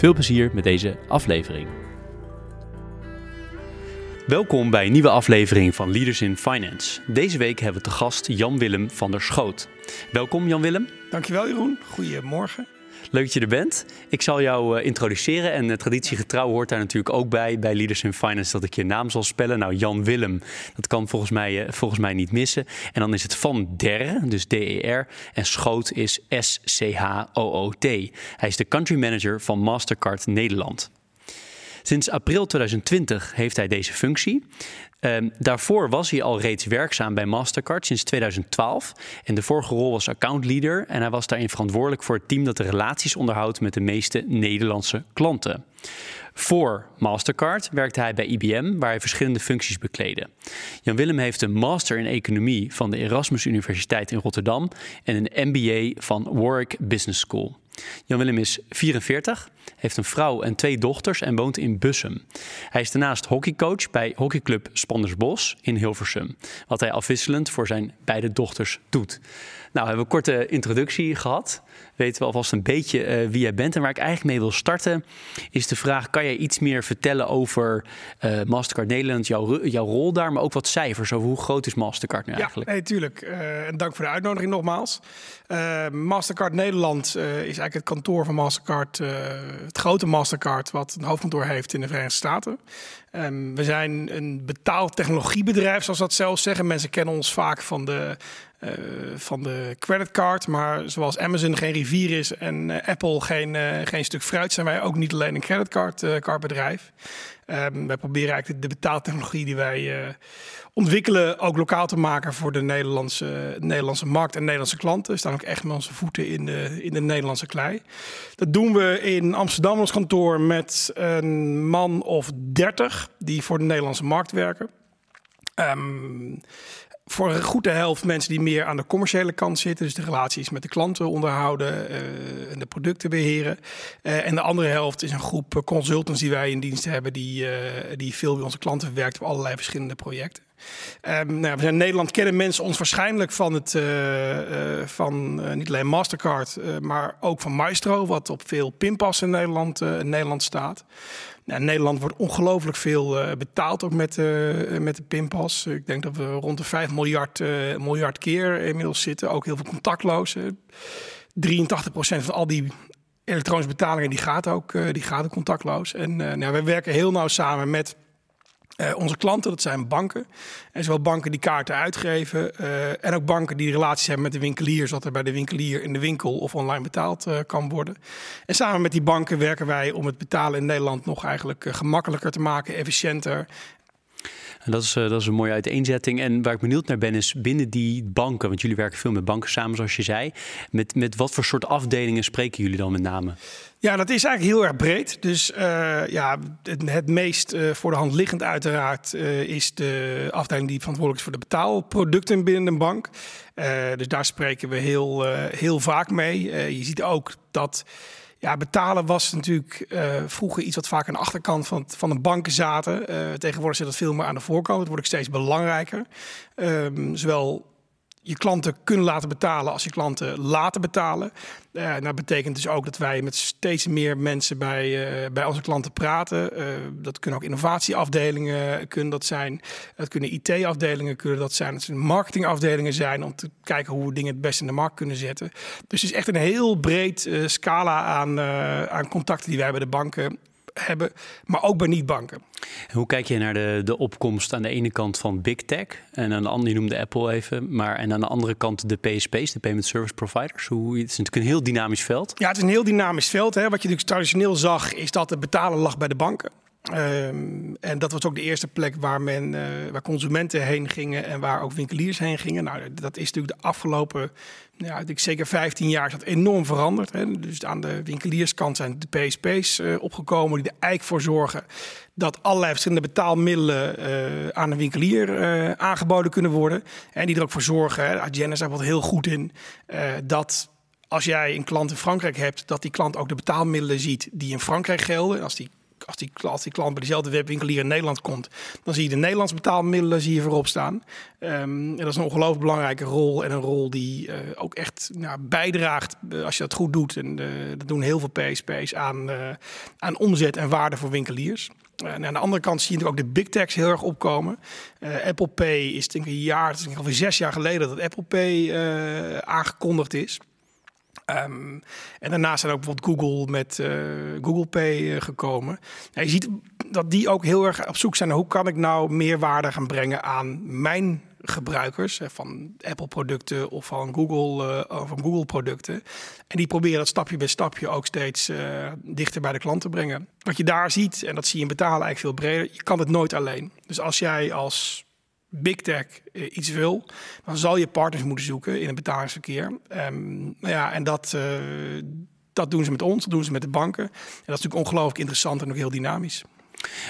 Veel plezier met deze aflevering. Welkom bij een nieuwe aflevering van Leaders in Finance. Deze week hebben we te gast Jan-Willem van der Schoot. Welkom Jan-Willem. Dankjewel Jeroen, goedemorgen. Leuk dat je er bent. Ik zal jou uh, introduceren en uh, traditiegetrouw hoort daar natuurlijk ook bij, bij Leaders in Finance, dat ik je naam zal spellen. Nou, Jan Willem, dat kan volgens mij, uh, volgens mij niet missen. En dan is het Van Der, dus D-E-R. En Schoot is S-C-H-O-O-T. Hij is de country manager van Mastercard Nederland. Sinds april 2020 heeft hij deze functie. Um, daarvoor was hij al reeds werkzaam bij Mastercard sinds 2012. En de vorige rol was accountleader. En hij was daarin verantwoordelijk voor het team dat de relaties onderhoudt met de meeste Nederlandse klanten. Voor Mastercard werkte hij bij IBM, waar hij verschillende functies bekleedde. Jan Willem heeft een master in economie van de Erasmus Universiteit in Rotterdam en een MBA van Warwick Business School. Jan Willem is 44, heeft een vrouw en twee dochters en woont in Bussum. Hij is daarnaast hockeycoach bij hockeyclub Spandersbos in Hilversum, wat hij afwisselend voor zijn beide dochters doet. Nou, we hebben een korte introductie gehad. Weten we alvast een beetje uh, wie jij bent. En waar ik eigenlijk mee wil starten, is de vraag: kan jij iets meer vertellen over uh, Mastercard Nederland, jouw, jouw rol daar, maar ook wat cijfers over hoe groot is Mastercard nu eigenlijk? Ja, nee, tuurlijk. Uh, en dank voor de uitnodiging nogmaals. Mastercard Nederland is eigenlijk het kantoor van Mastercard, het grote Mastercard, wat een hoofdkantoor heeft in de Verenigde Staten. Um, we zijn een betaaltechnologiebedrijf, zoals dat zelf zeggen. Mensen kennen ons vaak van de uh, van de creditcard. Maar zoals Amazon geen rivier is en uh, Apple geen, uh, geen stuk fruit, zijn wij ook niet alleen een creditcardbedrijf. Um, wij proberen eigenlijk de, de betaaltechnologie die wij ontwikkelen ook lokaal te maken voor de Nederlandse, Nederlandse markt en Nederlandse klanten. We staan ook echt met onze voeten in de, in de Nederlandse klei. Dat doen we in Amsterdam ons kantoor met een man of dertig die voor de Nederlandse markt werken. Um, voor een goede helft mensen die meer aan de commerciële kant zitten. Dus de relaties met de klanten onderhouden uh, en de producten beheren. Uh, en de andere helft is een groep consultants die wij in dienst hebben. Die, uh, die veel bij onze klanten verwerkt op allerlei verschillende projecten. Um, nou, we zijn in Nederland kennen mensen ons waarschijnlijk van het van niet alleen Mastercard, maar ook van Maestro, wat op veel pinpassen in Nederland, in Nederland staat. Nou, Nederland wordt ongelooflijk veel uh, betaald ook met, uh, met de pinpas. Ik denk dat we rond de 5 miljard, uh, miljard keer inmiddels zitten. Ook heel veel contactloos. 83% van al die elektronische betalingen die gaat ook, die gaat contactloos. En nou, we werken heel nauw samen met uh, onze klanten, dat zijn banken. En zowel banken die kaarten uitgeven uh, en ook banken die relaties hebben met de winkelier, zodat er bij de winkelier in de winkel of online betaald uh, kan worden. En samen met die banken werken wij om het betalen in Nederland nog eigenlijk gemakkelijker te maken, efficiënter dat is, uh, dat is een mooie uiteenzetting. En waar ik benieuwd naar ben, is binnen die banken, want jullie werken veel met banken samen, zoals je zei. Met, met wat voor soort afdelingen spreken jullie dan met name? Ja, dat is eigenlijk heel erg breed. Dus uh, ja, het, meest uh, voor de hand liggend uiteraard is de afdeling die verantwoordelijk is voor de betaalproducten binnen een bank. dus daar spreken we heel, heel vaak mee. je ziet ook dat ja, betalen was natuurlijk uh, vroeger iets wat vaak aan de achterkant van, van de banken zaten. Uh, tegenwoordig zit dat veel meer aan de voorkant. Het wordt ook steeds belangrijker. Um, zowel je klanten kunnen laten betalen als je klanten laten betalen. Dat betekent dus ook dat wij met steeds meer mensen bij, uh, bij onze klanten praten. Uh, dat kunnen ook innovatieafdelingen kunnen dat zijn. Dat kunnen IT-afdelingen kunnen dat zijn. Dat zijn marketingafdelingen zijn om te kijken hoe we dingen het best in de markt kunnen zetten. Dus het is echt een heel breed scala aan, aan contacten die wij bij de banken hebben, maar ook bij niet-banken. Hoe kijk je naar de, de opkomst aan de ene kant van big tech en aan de andere, je noemde Apple even, maar en aan de andere kant de PSP's, de payment service providers? Hoe, het is natuurlijk een heel dynamisch veld. Ja, het is een heel dynamisch veld. Hè. Wat je natuurlijk traditioneel zag, is dat het betalen lag bij de banken. Ehm, en dat was ook de eerste plek waar, men, uh, waar consumenten heen gingen en waar ook winkeliers heen gingen. Nou, dat is natuurlijk de afgelopen, ja, ik zeker 15 jaar is dat enorm veranderd. Hè. Dus aan de winkelierskant zijn de PSP's eh, opgekomen die er eigenlijk voor zorgen dat allerlei verschillende betaalmiddelen uh, aan een winkelier aangeboden kunnen worden. En die er ook voor zorgen, hè, is daar wat heel goed in, dat als jij een klant in Frankrijk hebt, dat die klant ook de betaalmiddelen ziet die in Frankrijk gelden. Als die als die, klant bij dezelfde webwinkelier in Nederland komt, dan zie je de Nederlandse betaalmiddelen je voorop staan. Um, en dat is een ongelooflijk belangrijke rol en een rol die uh, ook echt nou, bijdraagt uh, als je dat goed doet. En uh, dat doen heel veel PSP's aan, aan omzet en waarde voor winkeliers. En aan de andere kant zie je ook de big techs heel erg opkomen. Apple Pay is denk ik een jaar, het is ongeveer zes jaar geleden dat Apple Pay aangekondigd is. Um, en daarnaast zijn ook bijvoorbeeld Google met uh, Google Pay uh, gekomen. Nou, je ziet dat die ook heel erg op zoek zijn naar hoe kan ik nou meer waarde gaan brengen aan mijn gebruikers van Apple producten of van Google, uh, van Google producten. En die proberen dat stapje bij stapje ook steeds dichter bij de klant te brengen. Wat je daar ziet, en dat zie je in betalen eigenlijk veel breder, je kan het nooit alleen. Dus als jij als big tech uh, iets wil, dan zal je partners moeten zoeken in het betalingsverkeer. Um, nou ja, en dat, uh, dat doen ze met ons, dat doen ze met de banken. En dat is natuurlijk ongelooflijk interessant en ook heel dynamisch.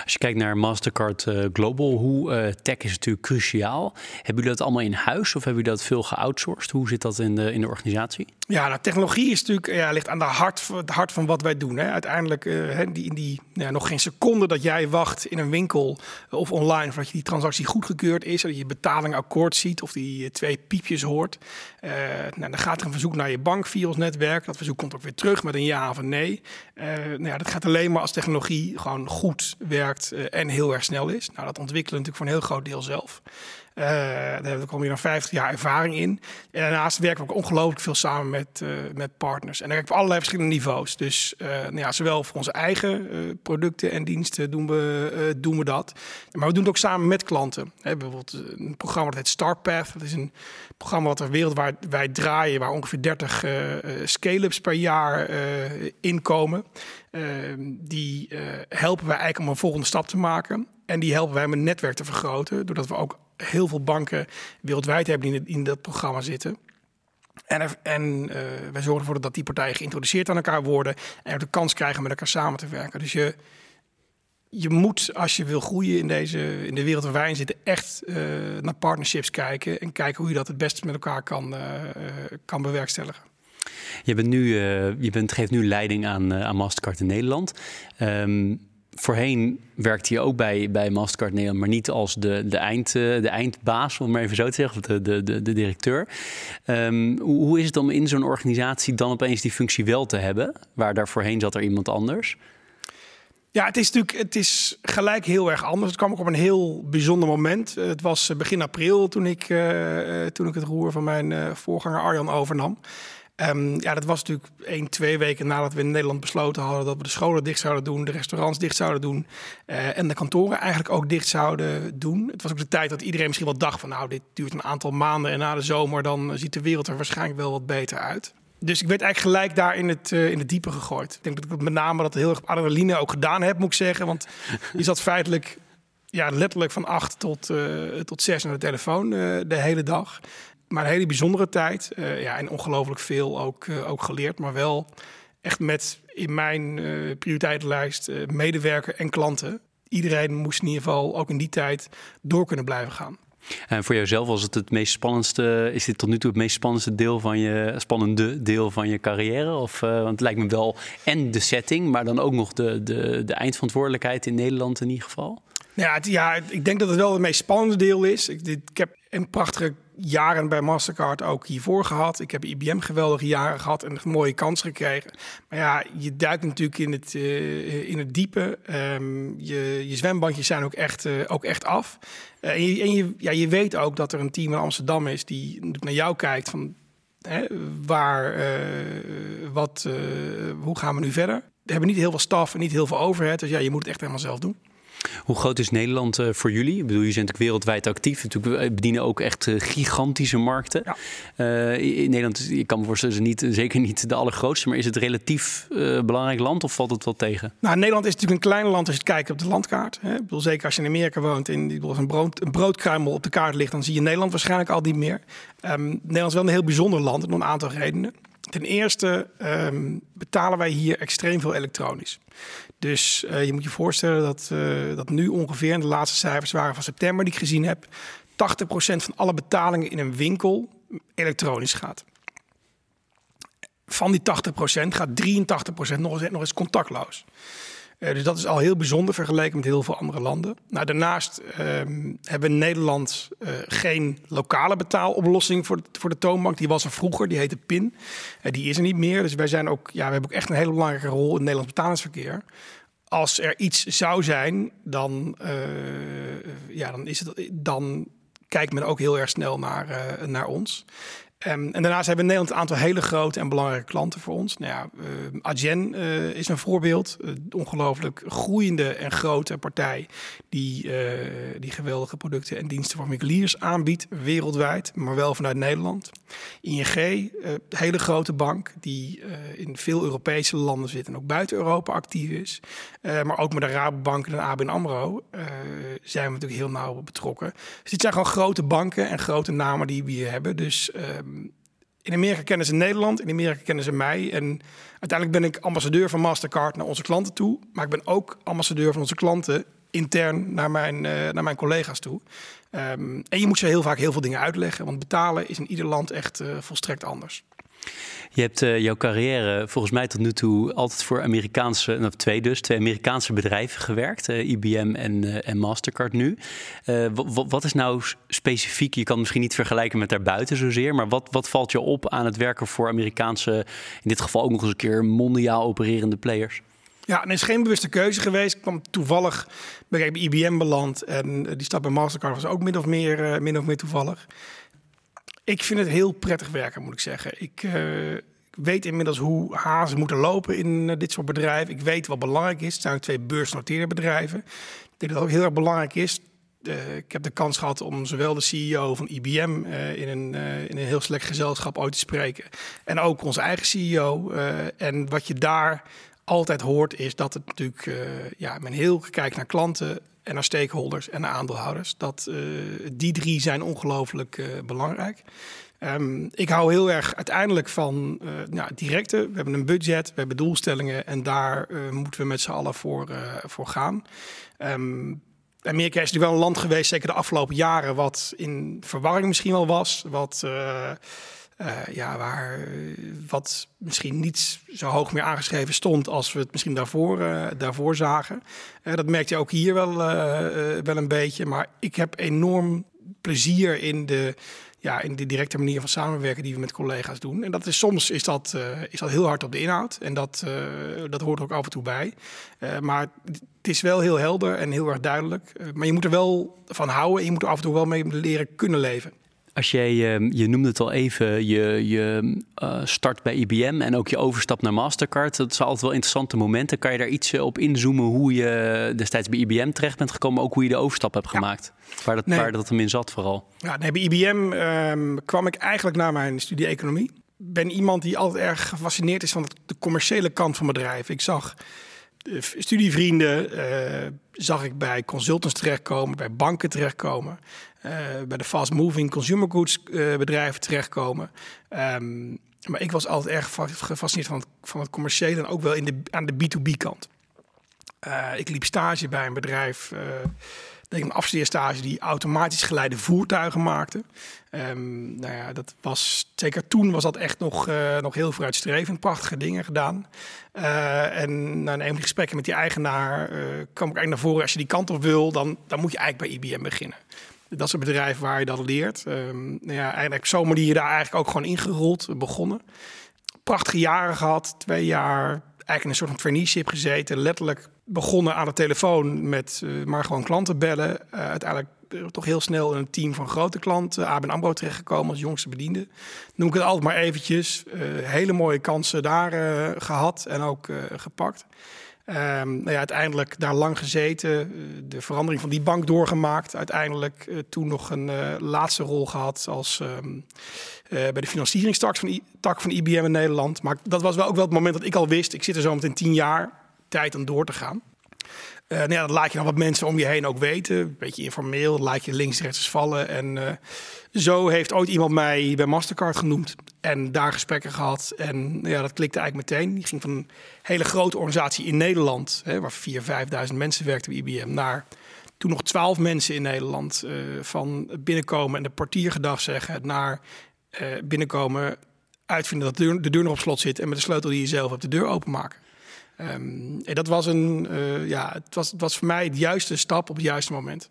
Als je kijkt naar Mastercard uh, Global, hoe uh, tech is natuurlijk cruciaal. Hebben jullie dat allemaal in huis of hebben jullie dat veel geoutsourced? Hoe zit dat in de, in de organisatie? Ja, nou, technologie is natuurlijk, ja, ligt aan de hart, het hart van wat wij doen. Hè. Uiteindelijk, uh, die, in die nog geen seconde dat jij wacht in een winkel of online, voordat je die transactie goedgekeurd is, dat je betaling akkoord ziet of die twee piepjes hoort. nou, dan gaat er een verzoek naar je bank via ons netwerk. Dat verzoek komt ook weer terug met een ja of een nee. nou ja, dat gaat alleen maar als technologie gewoon goed werkt uh, en heel erg snel is. Nou, dat ontwikkelen natuurlijk voor een heel groot deel zelf. Uh, daar hebben we meer dan 50 jaar ervaring in. En daarnaast werken we ook ongelooflijk veel samen met, uh, met partners. En daar werken we op allerlei verschillende niveaus. Dus nou ja, zowel voor onze eigen producten en diensten doen we, doen we dat. Maar we doen het ook samen met klanten. Hè, bijvoorbeeld een programma dat heet StartPath. Dat is een programma wat er wereldwijd draaien... waar ongeveer 30 scale-ups per jaar inkomen. Ehm, die uh, helpen wij eigenlijk om een volgende stap te maken. En die helpen wij om een netwerk te vergroten. Doordat we ook heel veel banken wereldwijd hebben die in, dat programma zitten. En, en uh, wij zorgen ervoor dat die partijen geïntroduceerd aan elkaar worden. En de kans krijgen met elkaar samen te werken. Dus je, je moet, als je wil groeien in, deze, in de wereld waar wij in zitten, echt uh, naar partnerships kijken. En kijken hoe je dat het beste met elkaar kan, kan bewerkstelligen. Je, bent nu, uh, je bent, geeft nu leiding aan, uh, aan Mastercard in Nederland. Um, voorheen werkte je ook bij, bij Mastercard Nederland, maar niet als de, de, eind, uh, de eindbaas, om maar even zo te zeggen, of de, de, de, directeur. Um, hoe, hoe, is het om in zo'n organisatie dan opeens die functie wel te hebben, waar daar voorheen zat er iemand anders? Ja, het is natuurlijk het is gelijk heel erg anders. Het kwam ook op een heel bijzonder moment. Het was begin april toen ik, toen ik het roer van mijn voorganger Arjan overnam. Um, ja, dat was natuurlijk één, twee weken nadat we in Nederland besloten hadden dat we de scholen dicht zouden doen, de restaurants dicht zouden doen uh, en de kantoren eigenlijk ook dicht zouden doen. Het was ook de tijd dat iedereen misschien wel dacht van nou, dit duurt een aantal maanden en na de zomer dan ziet de wereld er waarschijnlijk wel wat beter uit. Dus ik werd eigenlijk gelijk daar in het, uh, in het diepe gegooid. Ik denk dat ik met name dat heel erg adrenaline ook gedaan heb, moet ik zeggen. Want je zat feitelijk ja, letterlijk van acht tot, uh, tot zes aan de telefoon de hele dag maar een hele bijzondere tijd. Uh, ja, en ongelooflijk veel ook, uh, ook geleerd. Maar wel echt met in mijn uh, prioriteitenlijst medewerker en klanten. Iedereen moest in ieder geval ook in die tijd door kunnen blijven gaan. En voor jouzelf was het het meest spannendste, is dit tot nu toe het meest spannendste deel van je, spannende deel van je carrière? Of, uh, want het lijkt me wel en de setting, maar dan ook nog de, de, de eindverantwoordelijkheid in Nederland in ieder geval. Ja, het, ja, ik denk dat het wel het meest spannende deel is. Ik, dit, ik heb een prachtige jaren bij Mastercard ook hiervoor gehad. Ik heb IBM geweldige jaren gehad en een mooie kans gekregen. Maar ja, je duikt natuurlijk in het, uh, in het diepe. Um, je, je zwembandjes zijn ook echt, uh, ook echt af. Uh, en je, en je, ja, je weet ook dat er een team in Amsterdam is die naar jou kijkt van hè, waar, wat, hoe gaan we nu verder? We hebben niet heel veel staf en niet heel veel overhead, dus ja, je moet het echt helemaal zelf doen. Hoe groot is Nederland uh, voor jullie? Ik bedoel, je bent natuurlijk wereldwijd actief. Natuurlijk, we bedienen ook echt uh, gigantische markten. Ja. In Nederland, ik kan me voorstellen, is niet, zeker niet de allergrootste. Maar is het relatief belangrijk land of valt het wel tegen? Nou, Nederland is natuurlijk een klein land als je kijkt op de landkaart. Hè. Ik bedoel, zeker als je in Amerika woont en als een, brood, een broodkruimel op de kaart ligt... dan zie je Nederland waarschijnlijk al niet meer. Um, Nederland is wel een heel bijzonder land om een aantal redenen. Ten eerste um, betalen wij hier extreem veel elektronisch. Dus uh, je moet je voorstellen dat, uh, dat nu ongeveer, in de laatste cijfers waren van september die ik gezien heb, 80% van alle betalingen in een winkel elektronisch gaat. Van die 80% gaat 83% nog eens, nog eens contactloos. Uh, dus dat is al heel bijzonder vergeleken met heel veel andere landen. Nou, daarnaast ehm, hebben we Nederland uh, geen lokale betaaloplossing voor de, voor de toonbank. Die was er vroeger, die heette PIN. Uh, die is er niet meer. Dus wij zijn ook, ja, we hebben ook echt een hele belangrijke rol in het Nederlands betalingsverkeer. Als er iets zou zijn, dan, ja, dan, is het, dan kijkt men ook heel erg snel naar, naar ons. Um, en daarnaast hebben we in Nederland een aantal hele grote en belangrijke klanten voor ons. Nou ja, uh, Adyen uh, is een voorbeeld. Uh, ongelooflijk groeiende en grote partij die, die geweldige producten en diensten voor winkeliers aanbiedt, wereldwijd, maar wel vanuit Nederland. ING, hele grote bank die in veel Europese landen zit en ook buiten Europa actief is. maar ook met de Rabobank en de ABN AMRO zijn we natuurlijk heel nauw betrokken. Dus dit zijn gewoon grote banken en grote namen die we hier hebben. Dus ehm, in Amerika kennen ze Nederland, in Amerika kennen ze mij. En uiteindelijk ben ik ambassadeur van Mastercard naar onze klanten toe. Maar ik ben ook ambassadeur van onze klanten intern naar mijn, uh, naar mijn collega's toe. Um, en je moet ze heel vaak heel veel dingen uitleggen, want betalen is in ieder land echt uh, volstrekt anders. Je hebt uh, jouw carrière volgens mij tot nu toe altijd voor Amerikaanse, nou, twee dus, twee Amerikaanse bedrijven gewerkt, uh, IBM en, uh, en Mastercard nu. wat is nou specifiek, je kan misschien niet vergelijken met daarbuiten zozeer, maar wat, wat valt je op aan het werken voor Amerikaanse, in dit geval ook nog eens een keer mondiaal opererende players? Ja, en is geen bewuste keuze geweest. Ik kwam toevallig bij IBM beland en die stap bij Mastercard was ook min of meer, min of meer toevallig. Ik vind het heel prettig werken, moet ik zeggen. Ik uh, weet inmiddels hoe hazen moeten lopen in uh, dit soort bedrijven. Ik weet wat belangrijk is. Het zijn twee beursgenoteerde bedrijven. Ik denk dat het ook heel erg belangrijk is. Uh, ik heb de kans gehad om zowel de CEO van IBM in, een, in een heel select gezelschap ooit te spreken. En ook onze eigen CEO. en wat je daar altijd hoort is dat het natuurlijk, ja, men heel kijkt naar klanten en naar stakeholders en naar aandeelhouders. Dat, uh, die drie zijn ongelooflijk uh, belangrijk. Um, ik hou heel erg uiteindelijk van uh, nou, directe. We hebben een budget, we hebben doelstellingen en daar moeten we met z'n allen voor, voor gaan. Um, Amerika is natuurlijk wel een land geweest, zeker de afgelopen jaren, wat in verwarring misschien wel was. Wat ja, waar wat misschien niet zo hoog meer aangeschreven stond als we het misschien daarvoor, uh, daarvoor zagen. Dat merkte je ook hier wel, wel een beetje. Maar ik heb enorm plezier in de, ja, in de directe manier van samenwerken die we met collega's doen. En dat is soms is dat, is dat heel hard op de inhoud. En dat, dat hoort er ook af en toe bij. maar het is wel heel helder en heel erg duidelijk. maar je moet er wel van houden en je moet er af en toe wel mee leren kunnen leven. Als jij, ehm, je noemde het al even, je, je uh, start bij IBM en ook je overstap naar Mastercard. Dat zijn altijd wel interessante momenten. Kan je daar iets eh, op inzoomen hoe je destijds bij IBM terecht bent gekomen, ook hoe je de overstap hebt gemaakt? Waar, dat, waar dat hem in zat vooral? Ja, nee, bij IBM um, kwam ik eigenlijk na mijn studie economie. ben iemand die altijd erg gefascineerd is van de commerciële kant van bedrijven. Ik zag studievrienden uh, zag ik bij consultants terechtkomen, bij banken terechtkomen, bij de fast-moving consumer goods uh, bedrijven terechtkomen. Um, maar ik was altijd erg gefascineerd van het, van het commerciële en ook wel in de, aan de B2B-kant. ik liep stage bij een bedrijf denk een afstudeerstage die automatisch geleide voertuigen maakte. Um, nou ja, dat was zeker toen was dat echt nog, uh, nog heel vooruitstrevend. Prachtige dingen gedaan. Uh, en na een gesprekken met die eigenaar uh, kwam ik eigenlijk naar voren. Als je die kant op wil, dan, dan moet je eigenlijk bij IBM beginnen. Dat is een bedrijf waar je dat leert. Um, nou ja, eigenlijk zo manier daar eigenlijk ook gewoon ingerold, begonnen. Prachtige jaren gehad, twee jaar eigenlijk in een soort van traineeship gezeten. Letterlijk begonnen aan de telefoon met uh, maar gewoon klanten bellen. Uh, uiteindelijk toch heel snel in een team van grote klanten. ABN AMRO terechtgekomen als jongste bediende. Noem ik het altijd maar eventjes. hele mooie kansen daar gehad en ook gepakt. Um, nou ja, uiteindelijk daar lang gezeten, de verandering van die bank doorgemaakt. Uiteindelijk toen nog een laatste rol gehad als um, bij de financieringstak van, tak van IBM in Nederland. Maar dat was wel ook wel het moment dat ik al wist, ik zit er zo meteen tien jaar tijd om door te gaan. Uh, nou dat laat je dan wat mensen om je heen ook weten. Een beetje informeel, laat je links rechts vallen. En uh, zo heeft ooit iemand mij bij Mastercard genoemd. En daar gesprekken gehad. En ja, dat klikte eigenlijk meteen. Die ging van een hele grote organisatie in Nederland, hè, waar 4.000, 5.000 mensen werkten bij IBM, naar toen nog 12 mensen in Nederland. Uh, van binnenkomen en de portier gedag zeggen, naar binnenkomen, uitvinden dat de deur, de deur nog op slot zit en met de sleutel die je zelf hebt de deur openmaken. Um, en dat was een, uh, ja, het was, het was voor mij de juiste stap op het juiste moment.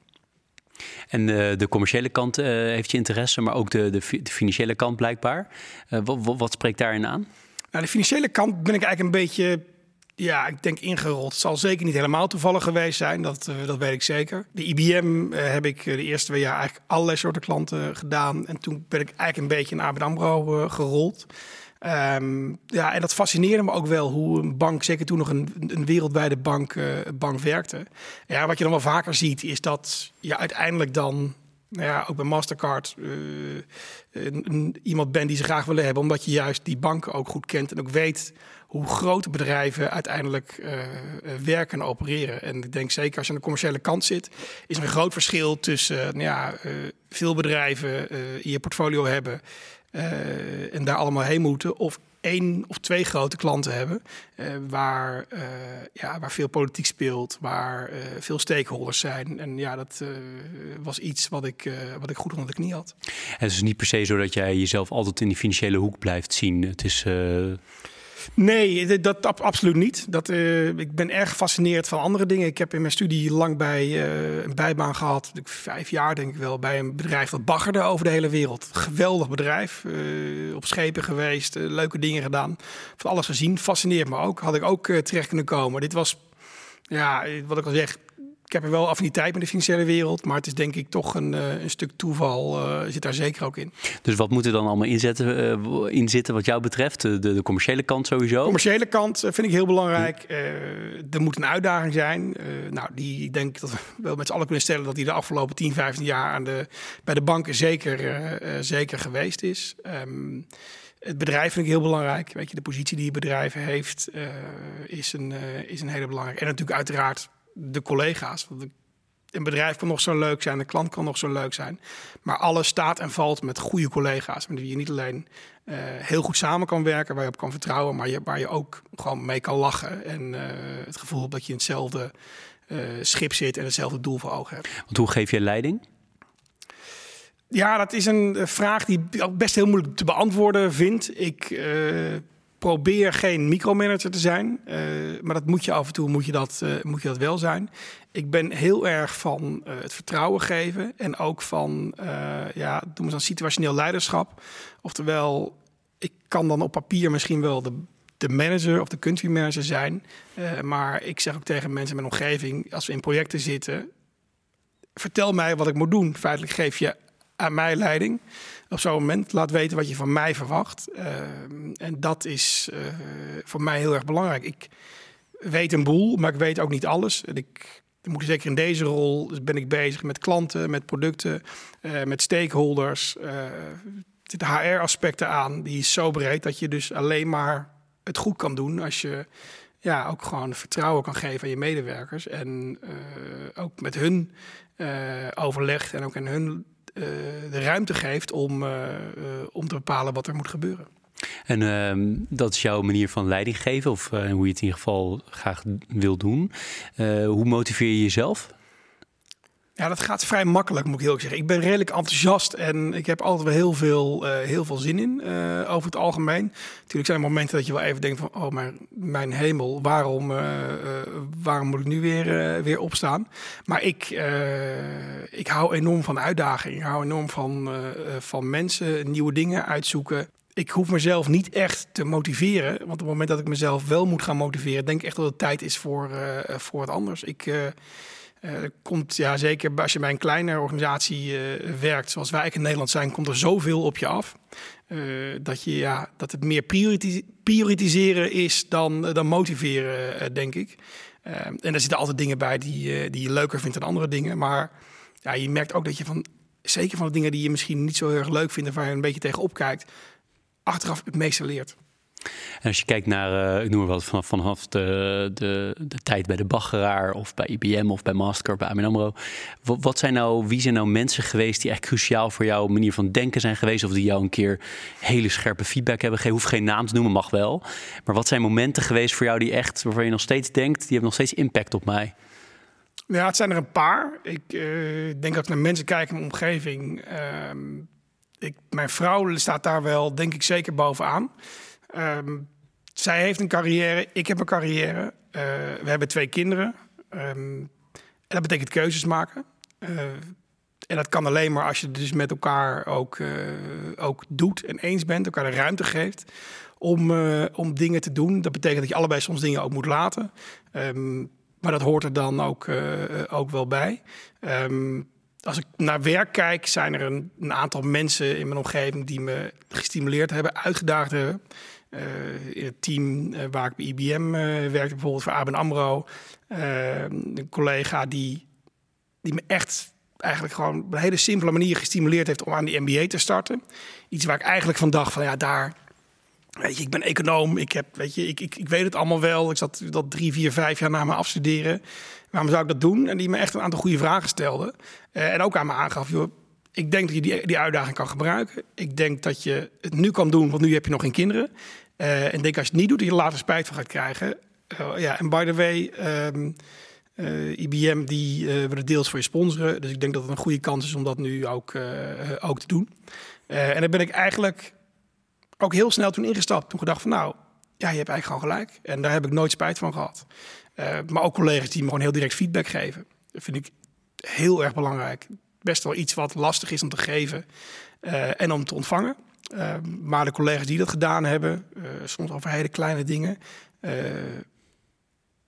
En uh, de commerciële kant uh, heeft je interesse, maar ook de, de, de financiële kant blijkbaar. Wat, wat, spreekt daarin aan? Nou, de financiële kant ben ik eigenlijk een beetje ja, ik denk ingerold. Het zal zeker niet helemaal toevallig geweest zijn, dat, uh, dat weet ik zeker. De IBM heb ik de eerste twee jaar eigenlijk allerlei soorten klanten gedaan. En toen ben ik eigenlijk een beetje in ABN AMRO gerold. Um, ja, en dat fascineerde me ook wel hoe een bank, zeker toen nog een, een wereldwijde bank, uh, bank werkte. Ja, wat je dan wel vaker ziet, is dat je uiteindelijk dan, nou ja, ook bij Mastercard, een, iemand bent die ze graag willen hebben, omdat je juist die banken ook goed kent en ook weet hoe grote bedrijven uiteindelijk uh, werken en opereren. En ik denk zeker als je aan de commerciële kant zit, is er een groot verschil tussen nou ja, veel bedrijven in je portfolio hebben. Uh, en daar allemaal heen moeten. Of één of twee grote klanten hebben. Uh, waar, uh, ja, waar veel politiek speelt, waar veel stakeholders zijn. En ja, dat was iets wat ik, wat ik goed onder de knie had. En het is niet per se zo dat jij jezelf altijd in die financiële hoek blijft zien. Het is. Nee, dat, absoluut niet. Dat, uh, ik ben erg gefascineerd van andere dingen. Ik heb in mijn studie lang bij uh, een bijbaan gehad, vijf jaar denk ik wel, bij een bedrijf dat baggerde over de hele wereld. Geweldig bedrijf, uh, op schepen geweest, leuke dingen gedaan, van alles gezien. Fascineert me ook. Had ik ook terecht kunnen komen. Dit was, ja, wat ik al zeg, ik heb er wel affiniteit met de financiële wereld, maar het is denk ik toch een, uh, een stuk toeval uh, zit daar zeker ook in. Dus wat moet er dan allemaal inzetten, uh, in zitten wat jou betreft? De, de, commerciële kant sowieso? De commerciële kant vind ik heel belangrijk. er moet een uitdaging zijn. nou, die ik denk dat we wel met z'n allen kunnen stellen dat die de afgelopen 10, 15 jaar aan de, bij de banken zeker, zeker geweest is. Um, het bedrijf vind ik heel belangrijk. Weet je, de positie die je bedrijf heeft is, een, is een hele belangrijke. En natuurlijk uiteraard de collega's. Want een bedrijf kan nog zo leuk zijn, een klant kan nog zo leuk zijn. Maar alles staat en valt met goede collega's. Met wie je niet alleen uh, heel goed samen kan werken, waar je op kan vertrouwen, maar je, waar je ook gewoon mee kan lachen. En uh, het gevoel dat je in hetzelfde uh, schip zit en hetzelfde doel voor ogen hebt. Want hoe geef je leiding? Ja, dat is een vraag die ik best heel moeilijk te beantwoorden vind. Ik probeer geen micromanager te zijn. Uh, maar dat moet je af en toe moet je dat, uh, moet je dat wel zijn. Ik ben heel erg van uh, het vertrouwen geven. En ook van, ja, doen we dan situationeel leiderschap. Oftewel, ik kan dan op papier misschien wel de, de manager of de country manager zijn. maar ik zeg ook tegen mensen in mijn omgeving, als we in projecten zitten... Vertel mij wat ik moet doen. Feitelijk geef je aan mij leiding op zo'n moment. Laat weten wat je van mij verwacht. Uh, en dat is uh, voor mij heel erg belangrijk. Ik weet een boel, maar ik weet ook niet alles. En ik, moet zeker in deze rol dus ben ik bezig met klanten, met producten, uh, met stakeholders. er zitten HR-aspecten aan. Die is zo breed dat je dus alleen maar het goed kan doen als je ja, ook gewoon vertrouwen kan geven aan je medewerkers. En ook met hun overlegt en ook in hun eh, de ruimte geeft om, eh, eh, om te bepalen wat er moet gebeuren. En uh, dat is jouw manier van leiding geven, of hoe je het in ieder geval graag wil doen. Hoe motiveer je jezelf? Ja, dat gaat vrij makkelijk, moet ik heel zeggen. Ik ben redelijk enthousiast en ik heb altijd wel heel veel, uh, heel veel zin in, uh, over het algemeen. Natuurlijk zijn er momenten dat je wel even denkt van, oh mijn, mijn hemel, waarom, uh, waarom moet ik nu weer, weer opstaan? Maar ik, ik hou enorm van uitdaging. Ik hou enorm van, van mensen, nieuwe dingen uitzoeken. Ik hoef mezelf niet echt te motiveren, want op het moment dat ik mezelf wel moet gaan motiveren, denk ik echt dat het tijd is voor, voor wat anders. Ik komt, ja, zeker als je bij een kleine organisatie werkt, zoals wij in Nederland zijn, komt er zoveel op je af. dat, je, ja, dat het meer prioritiseren is dan, dan motiveren, denk ik. en er zitten altijd dingen bij die, die je leuker vindt dan andere dingen. Maar ja, je merkt ook dat je van, zeker van de dingen die je misschien niet zo heel erg leuk vindt, waar je een beetje tegenop kijkt, achteraf het meeste leert. En als je kijkt naar, uh, ik noem maar wat, vanaf, vanaf de, de, de tijd bij de Baggeraar of bij IBM of bij Mastercard, bij ABN AMRO. Wat, zijn nou, wie zijn nou mensen geweest die echt cruciaal voor jouw manier van denken zijn geweest? Of die jou een keer hele scherpe feedback hebben gegeven? Hoef geen naam te noemen, mag wel. Maar wat zijn momenten geweest voor jou die echt, waarvan je nog steeds denkt, die hebben nog steeds impact op mij? Ja, het zijn er een paar. Ik uh, denk dat ik naar mensen kijk in mijn omgeving. Uh, ik, mijn vrouw staat daar wel, denk ik, zeker bovenaan. Um, zij heeft een carrière, ik heb een carrière. Uh, we hebben twee kinderen. Um, en dat betekent keuzes maken. Uh, en dat kan alleen maar als je dus met elkaar ook, uh, ook doet en eens bent, elkaar de ruimte geeft om, om dingen te doen. Dat betekent dat je allebei soms dingen ook moet laten. Um, maar dat hoort er dan ook, ook wel bij. als ik naar werk kijk, zijn er een, een, aantal mensen in mijn omgeving die me gestimuleerd hebben, uitgedaagd hebben. In het team uh, waar ik bij IBM eh, werkte, bijvoorbeeld voor ABN AMRO. een collega die, die me echt eigenlijk gewoon op een hele simpele manier gestimuleerd heeft om aan die MBA te starten. Iets waar ik eigenlijk van dacht van ja, daar... Weet je, ik ben econoom, ik, heb, weet je, ik, ik, ik weet het allemaal wel. Ik zat dat drie, vier, vijf jaar na mijn afstuderen. Waarom zou ik dat doen? En die me echt een aantal goede vragen stelde. en ook aan me aangaf, joh, ik denk dat je die, die uitdaging kan gebruiken. Ik denk dat je het nu kan doen, want nu heb je nog geen kinderen. Uh, en denk als je het niet doet, dat je later spijt van gaat krijgen. Uh, ja, en by the way, um, uh, IBM die willen deels voor je sponsoren. Dus ik denk dat het een goede kans is om dat nu ook, ook te doen. en daar ben ik eigenlijk ook heel snel toen ingestapt. Toen gedacht van nou, ja, je hebt eigenlijk gewoon gelijk. En daar heb ik nooit spijt van gehad. maar ook collega's die me gewoon heel direct feedback geven. Dat vind ik heel erg belangrijk best wel iets wat lastig is om te geven uh, en om te ontvangen. Uh, maar de collega's die dat gedaan hebben, uh, soms over hele kleine dingen,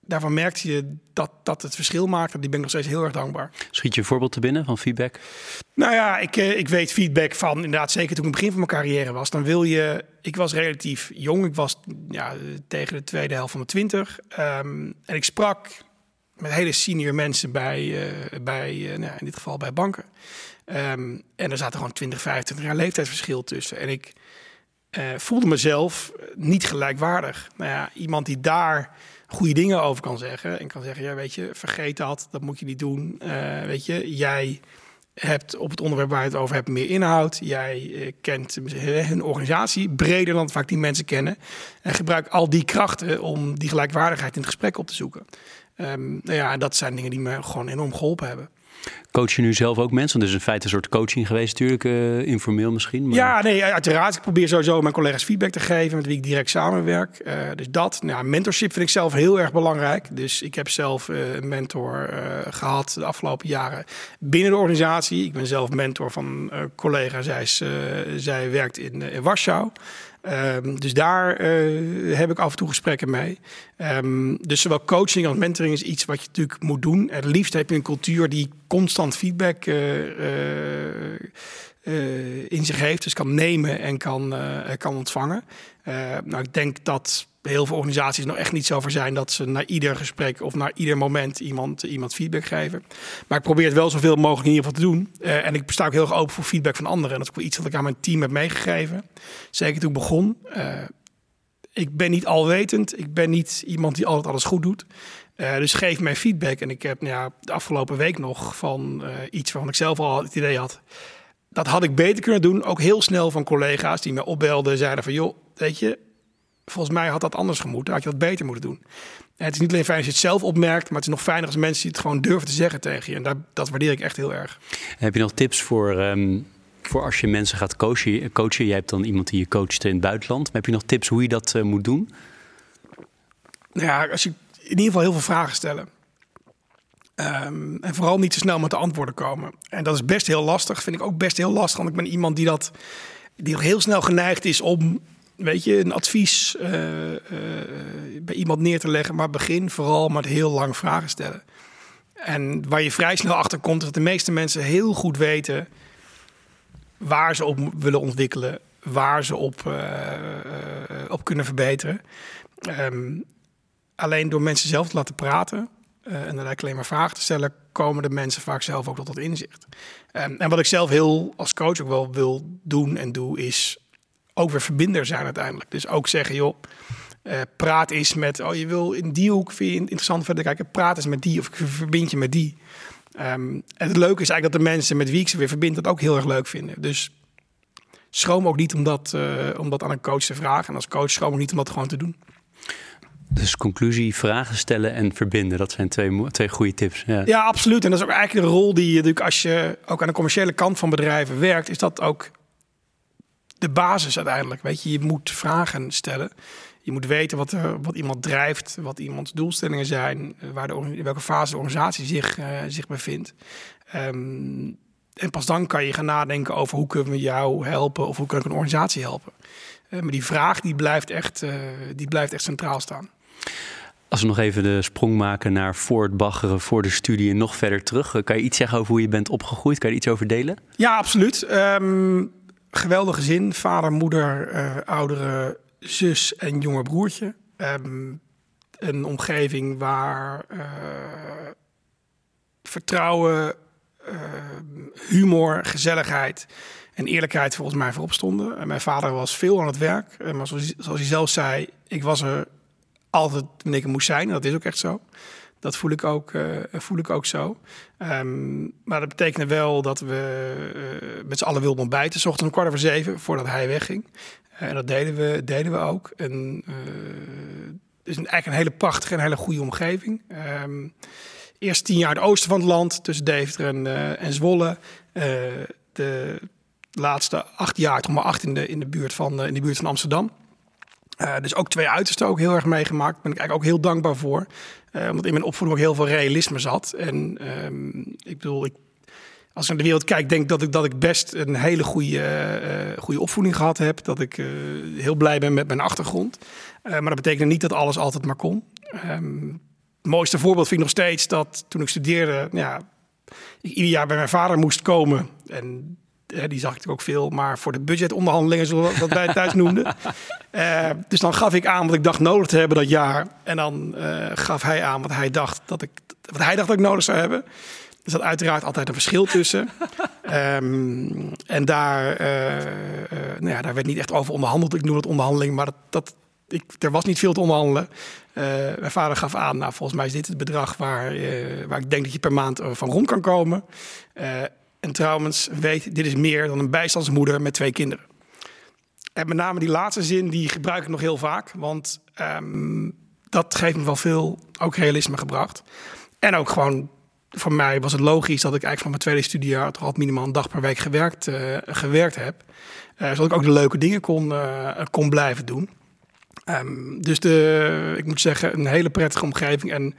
daarvan merkte je dat, dat het verschil maakte. Die ben ik nog steeds heel erg dankbaar. Schiet je een voorbeeld te binnen van feedback? Nou ja, ik, ik weet feedback van inderdaad, zeker toen ik begin van mijn carrière was. Dan wil je, ik was relatief jong, ik was ja, tegen de tweede helft van de twintig. Um, en ik sprak met hele senior mensen bij, uh, bij uh, nou, in dit geval bij banken. Um, en er zaten gewoon 20, 25 jaar leeftijdsverschil tussen. En ik uh, voelde mezelf niet gelijkwaardig. Nou ja, iemand die daar goede dingen over kan zeggen. En kan zeggen, ja, weet je, vergeet dat, dat moet je niet doen. weet je, jij hebt op het onderwerp waar je het over hebt meer inhoud. Jij kent hun organisatie breder dan vaak die mensen kennen. En gebruik al die krachten om die gelijkwaardigheid in het gesprek op te zoeken. Um, nou ja, dat zijn dingen die me gewoon enorm geholpen hebben. Coach je nu zelf ook mensen? Want is in feite een soort coaching geweest, natuurlijk, uh, informeel misschien. Maar... Ja, nee, uiteraard. Ik probeer sowieso mijn collega's feedback te geven met wie ik direct samenwerk. Uh, dus dat, nou, mentorship vind ik zelf heel erg belangrijk. Dus ik heb zelf uh, een mentor gehad de afgelopen jaren binnen de organisatie. Ik ben zelf mentor van een collega. Zij, is, zij werkt in, in Warschau. Um, dus daar uh, heb ik af en toe gesprekken mee. Um, dus zowel coaching als mentoring is iets wat je natuurlijk moet doen. Het liefst heb je een cultuur die constant feedback uh, uh, in zich heeft. Dus kan nemen en kan, kan ontvangen. Nou, ik denk dat heel veel organisaties nog echt niet zo voor zijn dat ze naar ieder gesprek of naar ieder moment iemand, iemand feedback geven. Maar ik probeer het wel zoveel mogelijk in ieder geval te doen. Uh, en ik sta ook heel erg open voor feedback van anderen. En dat is ook iets wat ik aan mijn team heb meegegeven. Zeker toen ik begon. Uh, ik ben niet alwetend. Ik ben niet iemand die altijd alles goed doet. Dus geef mij feedback. En ik heb nou ja, de afgelopen week nog van iets waarvan ik zelf al het idee had. Dat had ik beter kunnen doen. Ook heel snel van collega's die me opbelden. Zeiden van joh, weet je, volgens mij had dat anders gemoeten. Had je dat beter moeten doen. En het is niet alleen fijn als je het zelf opmerkt, maar het is nog fijner als mensen het gewoon durven te zeggen tegen je. En dat, dat waardeer ik echt heel erg. Heb je nog tips voor, um, voor als je mensen gaat coachen? coachen? Jij hebt dan iemand die je coacht in het buitenland. Maar heb je nog tips hoe je dat uh, moet doen? Nou ja, als je in ieder geval heel veel vragen stellen. Um, en vooral niet te snel met de antwoorden komen. En dat is best heel lastig. Vind ik ook best heel lastig. Want ik ben iemand die dat die heel snel geneigd is om weet je, een advies uh, uh, bij iemand neer te leggen. Maar begin vooral met heel lang vragen stellen. En waar je vrij snel achter komt, is dat de meeste mensen heel goed weten waar ze op willen ontwikkelen, waar ze op, uh, op kunnen verbeteren. Um, alleen door mensen zelf te laten praten uh, en dan alleen maar vragen te stellen, komen de mensen vaak zelf ook tot dat inzicht. Um, en wat ik zelf heel als coach ook wel wil doen en doe, is ook weer verbinder zijn uiteindelijk. Dus ook zeggen, joh, uh, praat eens met, oh je wil in die hoek, vind je interessant verder kijken, praat eens met die of ik verbind je met die. Um, en het leuke is eigenlijk dat de mensen met wie ik ze weer verbind dat ook heel erg leuk vinden. Dus schroom ook niet om dat, uh, om dat aan een coach te vragen. En als coach schroom ook niet om dat gewoon te doen. Dus conclusie, vragen stellen en verbinden. Dat zijn twee, twee goede tips. Ja. ja, absoluut. En dat is ook eigenlijk de rol die je natuurlijk als je ook aan de commerciële kant van bedrijven werkt, is dat ook de basis uiteindelijk. Weet je, je moet vragen stellen. Je moet weten wat, er, wat iemand drijft, wat iemands doelstellingen zijn, eh, waar de, in welke fase de organisatie zich, uh, zich bevindt. Um, en pas dan kan je gaan nadenken over hoe kunnen we jou helpen of hoe kan ik een organisatie helpen. Uh, maar die vraag die blijft, echt, die blijft echt centraal staan. Als we nog even de sprong maken naar voor het baggeren, voor de studie en nog verder terug. Kan je iets zeggen over hoe je bent opgegroeid? Kan je iets over delen? Ja, absoluut. Um, geweldig gezin. Vader, moeder, uh, oudere zus en jonger broertje. Um, een omgeving waar uh, vertrouwen, humor, gezelligheid en eerlijkheid volgens mij voorop stonden. En mijn vader was veel aan het werk. Maar zoals hij zelf zei, ik was er altijd er moest zijn. En dat is ook echt zo. Dat voel ik ook, uh, voel ik ook zo. Um, maar dat betekende wel dat we uh, met z'n allen wilden ontbijten. S ochtends om kwart over zeven, voordat hij wegging. Uh, en dat deden we, deden we ook. En, is eigenlijk een hele prachtige en hele goede omgeving. Um, eerst tien jaar het oosten van het land, tussen Deventer en, en Zwolle. de laatste acht jaar, toch maar acht in de, in de, buurt, van, in de buurt van Amsterdam. Uh, dus ook twee uitersten ook heel erg meegemaakt. Ben ik eigenlijk ook heel dankbaar voor. Uh, omdat in mijn opvoeding ook heel veel realisme zat. En um, ik bedoel, ik, als ik naar de wereld kijk, denk dat ik, dat ik best een hele goede, uh, goede opvoeding gehad heb. Dat ik heel blij ben met mijn achtergrond. maar dat betekent niet dat alles altijd maar kon. Um, het mooiste voorbeeld vind ik nog steeds dat toen ik studeerde, ja, ik ieder jaar bij mijn vader moest komen. En die zag ik ook veel, maar voor de budgetonderhandelingen, zoals we dat wij thuis noemden. Uh, dus dan gaf ik aan wat ik dacht nodig te hebben dat jaar. En dan uh, gaf hij aan wat hij dacht dat ik, wat hij dacht dat ik nodig zou hebben. Er zat uiteraard altijd een verschil tussen. um, en daar, uh, nou ja, daar werd niet echt over onderhandeld. Ik noem het onderhandeling, maar dat, dat, ik, er was niet veel te onderhandelen. mijn vader gaf aan, nou, volgens mij is dit het bedrag waar, waar ik denk dat je per maand van rond kan komen. En trouwens, weet, dit is meer dan een bijstandsmoeder met twee kinderen. En met name die laatste zin, die gebruik ik nog heel vaak. Want um, dat geeft me wel veel, ook realisme gebracht. En ook gewoon, voor mij was het logisch dat ik eigenlijk van mijn tweede studiejaar... toch al minimaal een dag per week gewerkt, uh, gewerkt heb. Uh, zodat ik ook de leuke dingen kon, uh, kon blijven doen. Um, dus de, ik moet zeggen, een hele prettige omgeving. En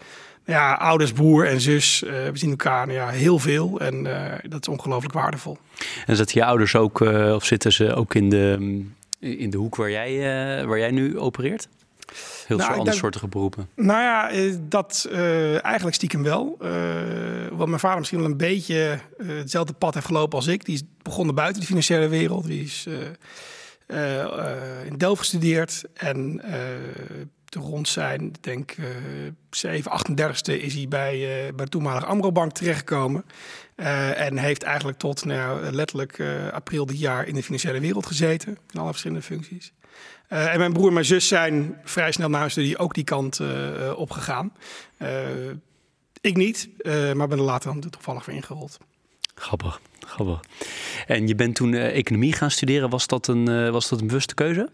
ja, ouders, broer en zus, uh, we zien elkaar ja, heel veel en uh, dat is ongelooflijk waardevol. En zitten je ouders ook, uh, of zitten ze ook in de, in de hoek waar jij, waar jij nu opereert? Heel nou, andere soorten beroepen. Nou ja, dat eigenlijk stiekem wel. wat mijn vader misschien wel een beetje hetzelfde pad heeft gelopen als ik. Die is begonnen buiten de financiële wereld. Die is in Delft gestudeerd en rond zijn, ik denk uh, 7, 38ste, is hij bij, uh, bij de toenmalige Amrobank terechtgekomen. Uh, en heeft eigenlijk tot nou, letterlijk uh, april dit jaar in de financiële wereld gezeten. In alle verschillende functies. en mijn broer en mijn zus zijn vrij snel na hun studie ook die kant opgegaan. ik niet, maar ben er later dan toevallig weer ingerold. Grappig, grappig. En je bent toen economie gaan studeren. Was dat een, was dat een bewuste keuze?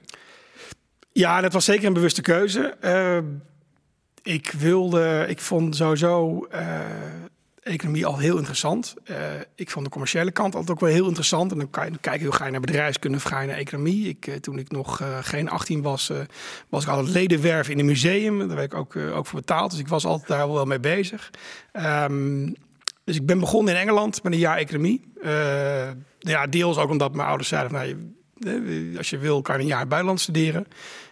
Ja, dat was zeker een bewuste keuze. Uh, ik wilde, ik vond sowieso uh, economie al heel interessant. Uh, ik vond de commerciële kant altijd ook wel heel interessant. En dan kan je kijken hoe ga je naar bedrijfskunde of ga je naar economie. Ik, toen ik nog geen 18 was, was ik altijd ledenwerf in een museum. Daar werd ik ook, ook voor betaald. Dus ik was altijd daar wel mee bezig. Um, dus ik ben begonnen in Engeland met een jaar economie. ja, deels ook omdat mijn ouders zeiden, nou, als je wil kan je een jaar buitenland studeren.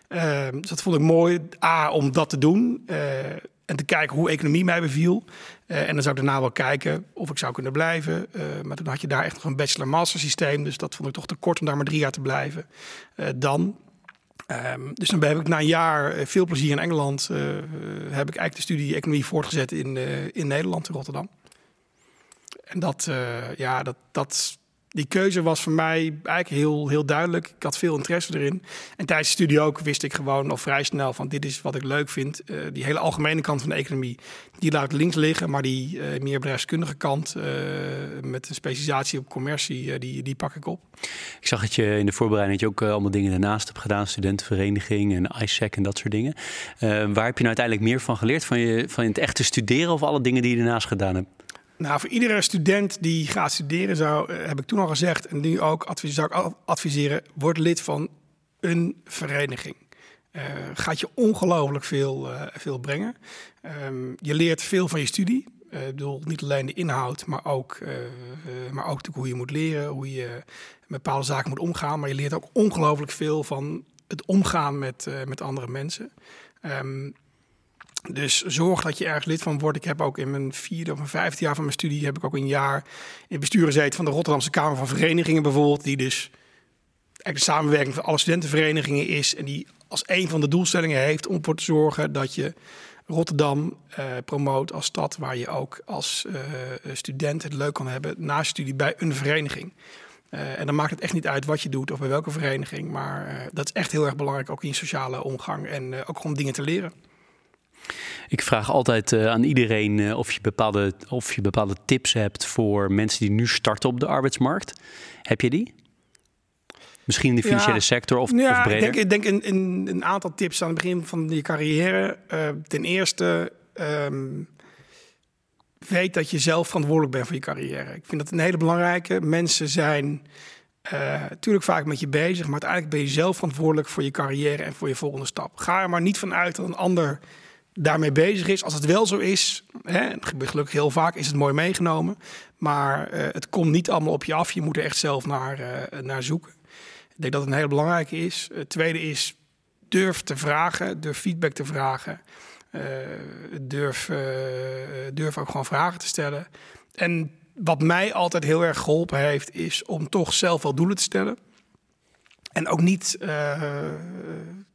Uh, dus dat vond ik mooi. A, om dat te doen. Uh, en te kijken hoe economie mij beviel. en dan zou ik daarna wel kijken of ik zou kunnen blijven. maar toen had je daar echt nog een bachelor-master systeem. Dus dat vond ik toch te kort om daar maar drie jaar te blijven. dan Um, dus dan heb ik na een jaar veel plezier in Engeland. Heb ik eigenlijk de studie economie voortgezet in, in Nederland, in Rotterdam. En dat, ja, dat, dat die keuze was voor mij eigenlijk heel, heel duidelijk. Ik had veel interesse erin. En tijdens de studie ook wist ik gewoon al vrij snel van dit is wat ik leuk vind. Uh, die hele algemene kant van de economie, die laat links liggen. Maar die uh, meer bedrijfskundige kant uh, met een specialisatie op commercie, die, die pak ik op. Ik zag dat je in de voorbereiding dat je ook allemaal dingen daarnaast hebt gedaan. Studentenvereniging en ISEC en dat soort dingen. waar heb je nou uiteindelijk meer van geleerd? Van, je, van het echte studeren of alle dingen die je daarnaast gedaan hebt? Nou, voor iedere student die gaat studeren, zou, eh, heb ik toen al gezegd en nu ook advies, zou ik adviseren: word lid van een vereniging. Uh, gaat je ongelooflijk veel, uh, veel brengen. Um, je leert veel van je studie. Ik bedoel, niet alleen de inhoud, maar ook, maar ook hoe je moet leren, hoe je met bepaalde zaken moet omgaan. Maar je leert ook ongelooflijk veel van het omgaan met, met andere mensen. Um, dus zorg dat je ergens lid van wordt. Ik heb ook in mijn vierde of mijn vijfde jaar van mijn studie... heb ik ook een jaar in bestuur gezeten van de Rotterdamse Kamer van Verenigingen bijvoorbeeld. Die dus eigenlijk de samenwerking van alle studentenverenigingen is. En die als een van de doelstellingen heeft om ervoor te zorgen dat je Rotterdam uh, promoot als stad waar je ook als uh, student het leuk kan hebben na studie bij een vereniging. Uh, en dan maakt het echt niet uit wat je doet of bij welke vereniging. Maar dat is echt heel erg belangrijk, ook in je sociale omgang en ook om dingen te leren. Ik vraag altijd uh, aan iedereen uh, of, je bepaalde, of je bepaalde tips hebt voor mensen die nu starten op de arbeidsmarkt. Heb je die? Misschien in de financiële ja, sector of, ja, of breder? Ik denk, ik denk een, een, een, aantal tips aan het begin van je carrière. Uh, ten eerste, um, weet dat je zelf verantwoordelijk bent voor je carrière. Ik vind dat een hele belangrijke. Mensen zijn natuurlijk vaak met je bezig, maar uiteindelijk ben je zelf verantwoordelijk voor je carrière en voor je volgende stap. Ga er maar niet van uit dat een ander daarmee bezig is. Als het wel zo is, hè, gebeurt gelukkig heel vaak, is het mooi meegenomen. Maar uh, het komt niet allemaal op je af. Je moet er echt zelf naar, uh, naar zoeken. Ik denk dat het een hele belangrijke is. Het tweede is, durf te vragen, durf feedback te vragen. Uh, durf, durf ook gewoon vragen te stellen. En wat mij altijd heel erg geholpen heeft, is om toch zelf wel doelen te stellen. En ook niet,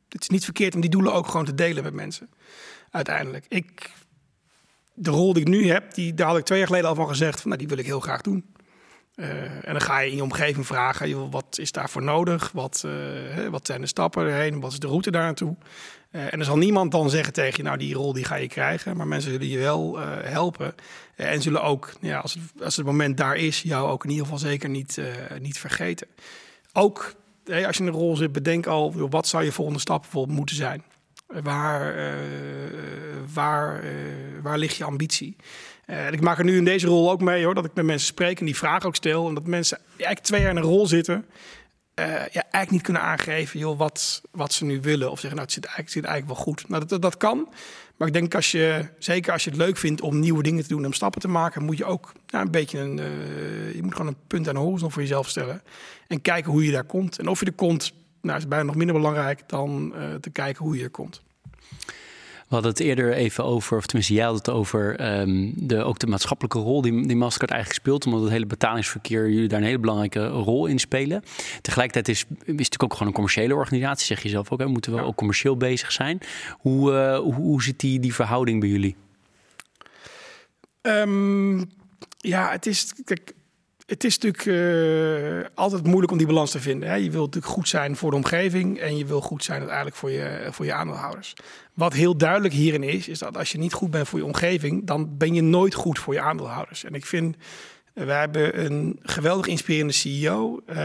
het is niet verkeerd om die doelen ook gewoon te delen met mensen uiteindelijk. Ik, de rol die ik nu heb, die, daar had ik twee jaar geleden al van gezegd, van, nou, die wil ik heel graag doen. Uh, en dan ga je in je omgeving vragen, joh, wat is daarvoor nodig? Wat, uh, wat zijn de stappen erheen? Wat is de route daar naartoe? Uh, en er zal niemand dan zeggen tegen je, nou die rol die ga je krijgen. Maar mensen zullen je wel helpen. en zullen ook, ja, als, het, als het moment daar is, jou ook in ieder geval zeker niet, niet vergeten. Ook als je in een rol zit, bedenk al, wat zou je volgende stap bijvoorbeeld moeten zijn? Waar, uh, waar, uh, waar ligt je ambitie? Uh, ik maak er nu in deze rol ook mee hoor, dat ik met mensen spreek en die vragen ook stel. En dat mensen eigenlijk twee jaar in een rol zitten. ja, eigenlijk niet kunnen aangeven joh, wat, wat ze nu willen. Of zeggen, nou, het zit eigenlijk, het zit eigenlijk wel goed. Nou, dat, dat kan. Maar ik denk als je, zeker als je het leuk vindt om nieuwe dingen te doen, om stappen te maken, moet je ook nou, een beetje een, je moet gewoon een punt aan de horizon voor jezelf stellen. En kijken hoe je daar komt. En of je er komt, nou, is bijna nog minder belangrijk dan uh, te kijken hoe je er komt. We hadden het eerder even over, of tenminste jij had het over um, de, ook de maatschappelijke rol die, die Mastercard eigenlijk speelt. Omdat het hele betalingsverkeer, jullie daar een hele belangrijke rol in spelen. Tegelijkertijd is, is het natuurlijk ook gewoon een commerciële organisatie, zeg je zelf ook. Hè? Moeten we ja. ook commercieel bezig zijn. Hoe, uh, hoe, hoe zit die, die verhouding bij jullie? Um, ja, het is. Kijk, het is natuurlijk uh, altijd moeilijk om die balans te vinden. Hè. Je wilt natuurlijk goed zijn voor de omgeving en je wil goed zijn uiteindelijk voor je, voor je aandeelhouders. Wat heel duidelijk hierin is, is dat als je niet goed bent voor je omgeving, dan ben je nooit goed voor je aandeelhouders. En ik vind, uh, we hebben een geweldig inspirerende CEO, uh,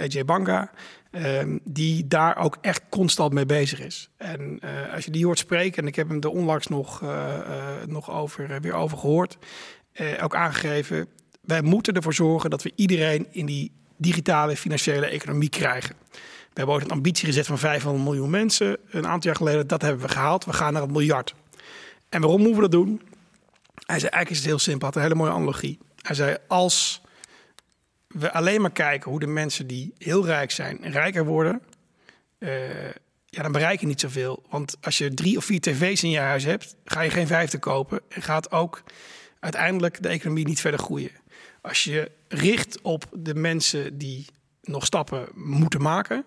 Ajay Banga, ehm, die daar ook echt constant mee bezig is. En als je die hoort spreken, en ik heb hem er onlangs nog, nog over, weer over gehoord, ook aangegeven wij moeten ervoor zorgen dat we iedereen in die digitale financiële economie krijgen. We hebben ooit een ambitie gezet van 500 miljoen mensen. Een aantal jaar geleden, dat hebben we gehaald. We gaan naar een miljard. En waarom moeten we dat doen? Hij zei, eigenlijk is het heel simpel. Had een hele mooie analogie. Hij zei, als we alleen maar kijken hoe de mensen die heel rijk zijn rijker worden... Uh, ja, dan bereik je niet zoveel. Want als je drie of vier tv's in je huis hebt, ga je geen vijfde kopen. En gaat ook uiteindelijk de economie niet verder groeien. Als je richt op de mensen die nog stappen moeten maken,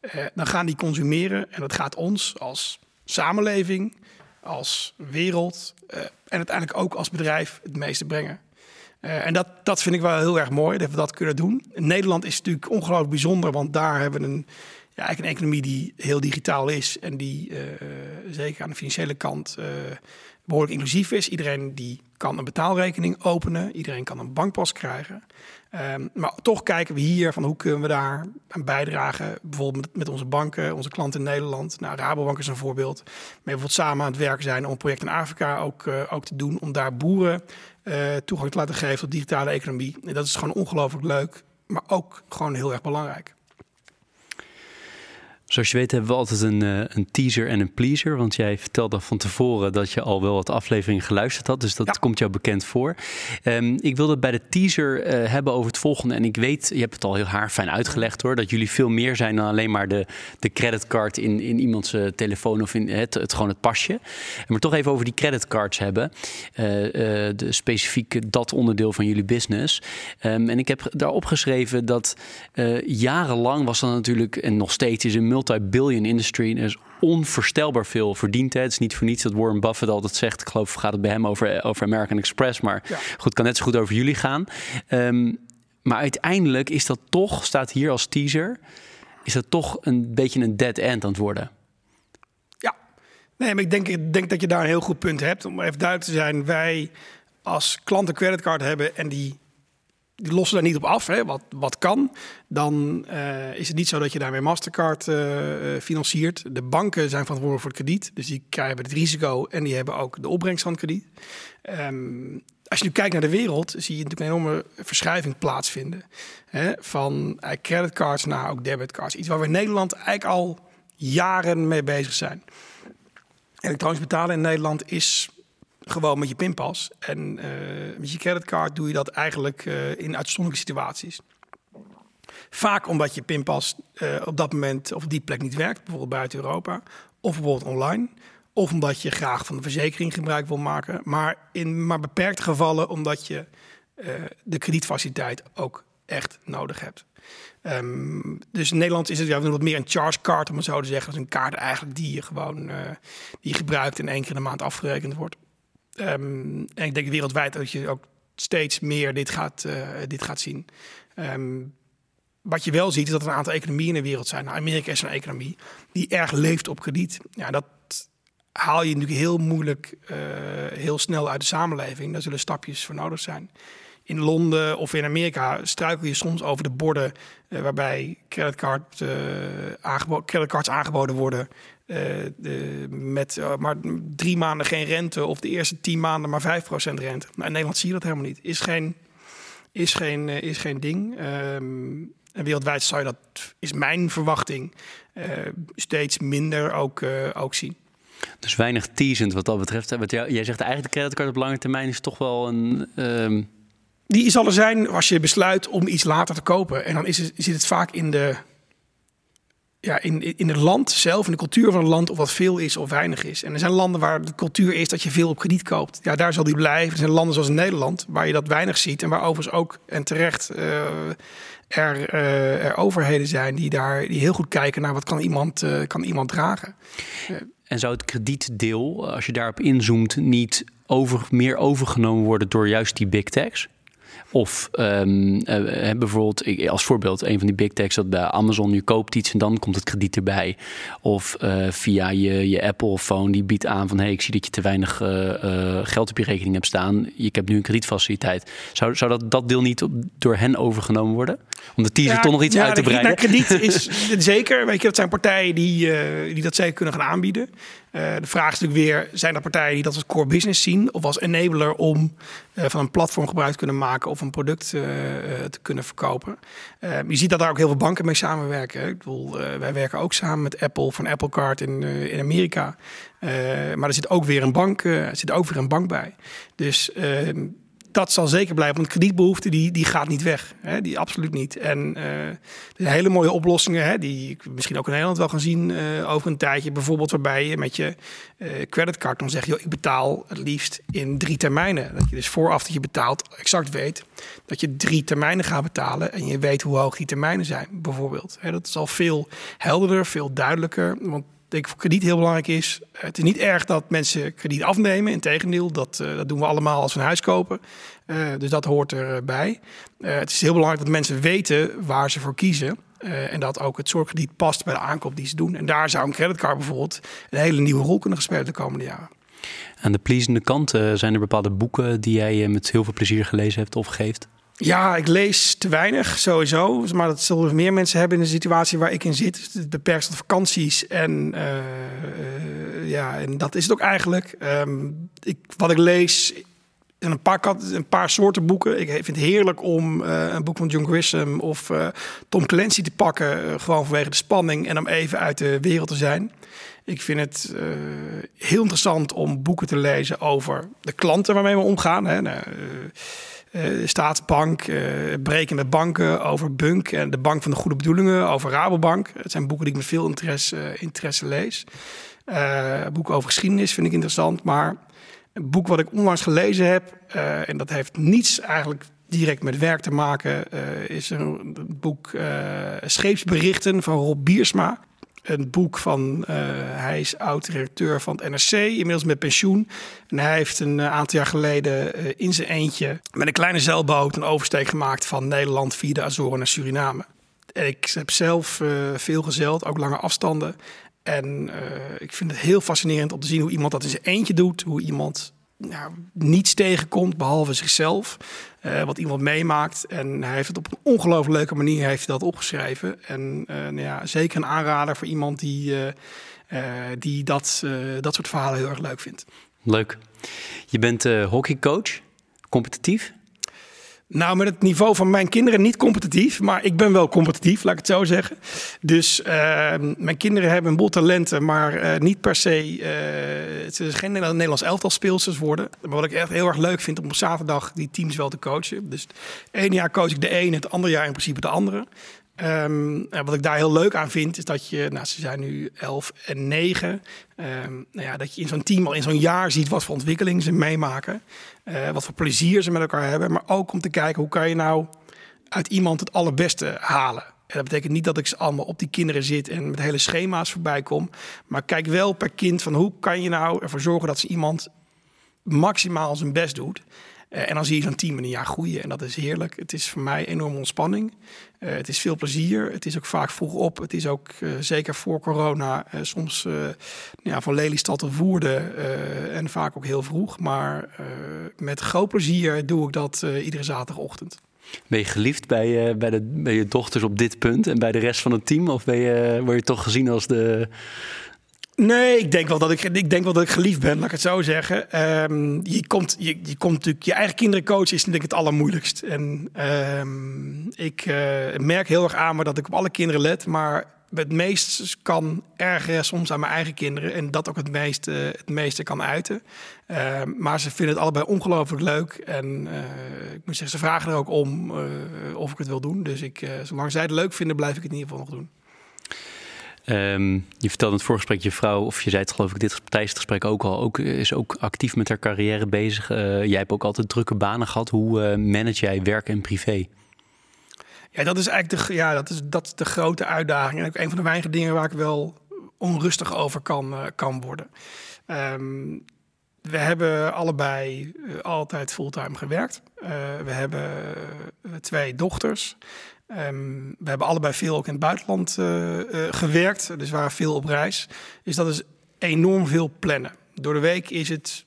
eh, dan gaan die consumeren. En dat gaat ons als samenleving, als wereld eh, en uiteindelijk ook als bedrijf het meeste brengen. Uh, en dat, dat vind ik wel heel erg mooi dat we dat kunnen doen. Nederland is natuurlijk ongelooflijk bijzonder, want daar hebben we een, ja, eigenlijk een economie die heel digitaal is en die uh, zeker aan de financiële kant uh, behoorlijk inclusief is. Iedereen die kan een betaalrekening openen, iedereen kan een bankpas krijgen. Um, maar toch kijken we hier van hoe kunnen we daar aan bijdragen. Bijvoorbeeld met, onze banken, onze klanten in Nederland. Nou, Rabobank is een voorbeeld. Mee bijvoorbeeld samen aan het werken zijn om een project in Afrika ook, uh, ook te doen. Om daar boeren uh, toegang te laten geven tot digitale economie. En dat is gewoon ongelooflijk leuk, maar ook gewoon heel erg belangrijk. Zoals je weet hebben we altijd een, uh, een teaser en een pleaser. Want jij vertelde van tevoren dat je al wel wat afleveringen geluisterd had. Dus dat ja. komt jou bekend voor. Um, ik wilde bij de teaser uh, hebben over het volgende. En ik weet, je hebt het al heel haarfijn uitgelegd hoor. Dat jullie veel meer zijn dan alleen maar de, de creditcard in, in iemands uh, telefoon of in het, het, gewoon het pasje. Maar toch even over die creditcards hebben. de specifieke dat onderdeel van jullie business. Um, en ik heb daar opgeschreven dat jarenlang was dat natuurlijk, en nog steeds is een multi-billion industry. Er is onvoorstelbaar veel verdiend. Het is niet voor niets dat Warren Buffett altijd zegt. Ik geloof gaat het bij hem over, over American Express. Maar ja. goed, kan net zo goed over jullie gaan. Um, maar uiteindelijk is dat toch, staat hier als teaser, is dat toch een beetje een dead end aan het worden. Ja, nee, maar ik denk, ik denk dat je daar een heel goed punt hebt. Om even duidelijk te zijn, wij als klant een creditcard hebben en die lossen daar niet op af, hè, wat, wat kan. Dan uh, is het niet zo dat je daarmee Mastercard uh, financiert. De banken zijn verantwoordelijk voor het krediet. Dus die krijgen het risico en die hebben ook de opbrengst van krediet. Um, als je nu kijkt naar de wereld, zie je natuurlijk een enorme verschuiving plaatsvinden. Hè, van creditcards naar ook debitcards. Iets waar we in Nederland eigenlijk al jaren mee bezig zijn. Elektronisch betalen in Nederland is gewoon met je pinpas. En uh, met je creditcard doe je dat eigenlijk uh, in uitzonderlijke situaties. Vaak omdat je pinpas uh, op dat moment of op die plek niet werkt, bijvoorbeeld buiten Europa, of bijvoorbeeld online. Of omdat je graag van de verzekering gebruik wil maken. Maar in maar beperkte gevallen omdat je de kredietfaciliteit ook echt nodig hebt. Um, dus in Nederland is het ja, wat meer een charge card, om het zo te zeggen. Dat is een kaart eigenlijk die je gewoon die je gebruikt en één keer in de maand afgerekend wordt. Um, en ik denk wereldwijd dat je ook steeds meer dit gaat, uh, dit gaat zien. Um, wat je wel ziet is dat er een aantal economieën in de wereld zijn. Nou, Amerika is een economie die erg leeft op krediet. Ja, dat haal je natuurlijk heel moeilijk, uh, heel snel uit de samenleving. Daar zullen stapjes voor nodig zijn. In Londen of in Amerika struikel je soms over de borden uh, waarbij creditcard, creditcards aangeboden worden uh, de, met uh, maar drie maanden geen rente of de eerste tien maanden maar 5% rente. Nou, in Nederland zie je dat helemaal niet. Is geen, is geen, uh, is geen ding. Um, en wereldwijd zou je dat, is mijn verwachting, steeds minder ook, ook zien. Dus weinig teasend wat dat betreft. Wat jij, jij zegt eigenlijk de creditcard op lange termijn is toch wel een... Um... Die zal er zijn als je besluit om iets later te kopen. En dan is het, zit het vaak in de ja, in, in het land zelf, in de cultuur van het land, of wat veel is of weinig is. En er zijn landen waar de cultuur is dat je veel op krediet koopt. Ja, daar zal die blijven. Er zijn landen zoals Nederland, waar je dat weinig ziet. En waar overigens ook, en terecht, uh, er, uh, er overheden zijn die daar die heel goed kijken naar wat kan iemand, uh, kan iemand dragen. En zou het kredietdeel, als je daarop inzoomt, niet over, meer overgenomen worden door juist die big techs? Of um, uh, bijvoorbeeld, als voorbeeld, een van die big techs dat bij Amazon, je koopt iets en dan komt het krediet erbij. Of uh, via je, je Apple-phone, die biedt aan van hé, hey, ik zie dat je te weinig uh, geld op je rekening hebt staan. Ik heb nu een kredietfaciliteit. Zou, zou dat, dat deel niet door hen overgenomen worden? Om de teaser ja, toch nog iets ja, uit te breiden? krediet is zeker, weet je, dat zijn partijen die, die dat zeker kunnen gaan aanbieden. Uh, de vraag is natuurlijk weer, zijn er partijen die dat als core business zien of als enabler om uh, van een platform gebruik te kunnen maken of een product te kunnen verkopen? je ziet dat daar ook heel veel banken mee samenwerken. Ik bedoel, wij werken ook samen met Apple van Apple Card in, in Amerika. maar er zit ook weer een bank, er zit ook weer een bank bij. Dus dat zal zeker blijven. Want kredietbehoefte die, die gaat niet weg. Hè? Die absoluut niet. En zijn hele mooie oplossingen, hè? die ik misschien ook in Nederland wel gaan zien uh, over een tijdje. Bijvoorbeeld waarbij je met je uh, creditcard dan zegt, joh, ik betaal het liefst in drie termijnen. Dat je dus vooraf dat je betaalt exact weet dat je drie termijnen gaat betalen. En je weet hoe hoog die termijnen zijn, bijvoorbeeld. Hè? Dat is al veel helderder, veel duidelijker. Want denk voor krediet heel belangrijk is. Het is niet erg dat mensen krediet afnemen. Integendeel, dat, uh, dat doen we allemaal als we een huis kopen. Uh, dus dat hoort erbij. Uh, het is heel belangrijk dat mensen weten waar ze voor kiezen. en dat ook het zorgkrediet past bij de aankoop die ze doen. En daar zou een creditcard bijvoorbeeld een hele nieuwe rol kunnen spelen de komende jaren. Aan de pleasende kant zijn er bepaalde boeken die jij met heel veel plezier gelezen hebt of geeft? Ja, ik lees te weinig sowieso. Maar dat zullen meer mensen hebben in de situatie waar ik in zit. Het beperkt tot vakanties. En, uh, uh, ja, en dat is het ook eigenlijk. Um, ik, wat ik lees zijn een paar, een paar soorten boeken. Ik vind het heerlijk om uh, een boek van John Grisham of Tom Clancy te pakken. gewoon vanwege de spanning en om even uit de wereld te zijn. Ik vind het heel interessant om boeken te lezen over de klanten waarmee we omgaan. Hè. Nou, Staatsbank, uh, Breken met banken, over Bunk en de Bank van de Goede Bedoelingen, over Rabobank. Het zijn boeken die ik met veel interesse, interesse lees. Boeken over geschiedenis vind ik interessant, maar een boek wat ik onlangs gelezen heb, en dat heeft niets eigenlijk direct met werk te maken, is een boek Scheepsberichten van Rob Biersma een boek van, uh, hij is oud-directeur van het NRC, inmiddels met pensioen. En hij heeft een eh, aantal jaar geleden uh, in zijn eentje met een kleine zeilboot een oversteek gemaakt van Nederland via de Azoren naar Suriname. Ik heb zelf veel gezeild, ook lange afstanden. En ik vind het heel fascinerend om te zien hoe iemand dat in zijn eentje doet. Hoe iemand nou, niets tegenkomt behalve zichzelf. Uh, wat iemand meemaakt. En hij heeft het op een ongelooflijk leuke manier heeft dat opgeschreven. En uh, nou ja, zeker een aanrader voor iemand die, uh, die dat, dat soort verhalen heel erg leuk vindt. Leuk. Je bent hockeycoach, competitief. Nou, met het niveau van mijn kinderen niet competitief, maar ik ben wel competitief, laat ik het zo zeggen. Dus uh, mijn kinderen hebben een boel talenten, maar uh, niet per se. Uh, het is geen Nederlands elftal speelsters worden. Maar wat ik echt heel erg leuk vind om op zaterdag die teams wel te coachen. Dus het jaar coach ik de ene, het andere jaar in principe de andere. Um, wat ik daar heel leuk aan vind, is dat je, nou, ze zijn nu 11 en 9. Um, nou ja, dat je in zo'n team al in zo'n jaar ziet wat voor ontwikkeling ze meemaken. Uh, wat voor plezier ze met elkaar hebben. Maar ook om te kijken hoe kan je nou uit iemand het allerbeste halen. En dat betekent niet dat ik ze allemaal op die kinderen zit en met hele schema's voorbij kom. Maar kijk wel per kind van hoe kan je nou ervoor zorgen dat ze iemand maximaal zijn best doet. Uh, en dan zie je zo'n team in een jaar groeien en dat is heerlijk. Het is voor mij enorme ontspanning. Uh, het is veel plezier. Het is ook vaak vroeg op. Het is ook uh, zeker voor corona soms ja, van Lelystad tot Woerden en vaak ook heel vroeg. Maar met groot plezier doe ik dat iedere zaterdagochtend. Ben je geliefd bij, bij, de, bij je dochters op dit punt en bij de rest van het team? Of ben word je toch gezien als de, Nee, ik denk wel dat ik, ik denk wel dat ik geliefd ben, laat ik het zo zeggen. Um, je, komt, je, je komt natuurlijk, je eigen kinderen coachen is denk ik het allermoeilijkst. En um, ik uh, merk heel erg aan me dat ik op alle kinderen let, maar het meest kan ergeren soms aan mijn eigen kinderen. En dat ook het meeste, het meeste kan uiten. Uh, maar ze vinden het allebei ongelooflijk leuk. En uh, ik moet zeggen, ze vragen er ook om uh, of ik het wil doen. Dus ik, zolang zij het leuk vinden, blijf ik het in ieder geval nog doen. Um, je vertelde in het voorgesprek, je vrouw, of je zei het geloof ik dit tijdens het gesprek ook al, ook, is ook actief met haar carrière bezig. Uh, jij hebt ook altijd drukke banen gehad. Hoe uh, manage jij werk en privé? Ja, dat is eigenlijk de, ja, dat is, dat de grote uitdaging. En ook een van de weinige dingen waar ik wel onrustig over kan, uh, kan worden. Um, we hebben allebei altijd fulltime gewerkt. we hebben twee dochters. Um, we hebben allebei veel ook in het buitenland uh, uh, gewerkt, dus waren veel op reis. Dus dat is enorm veel plannen. Door de week is het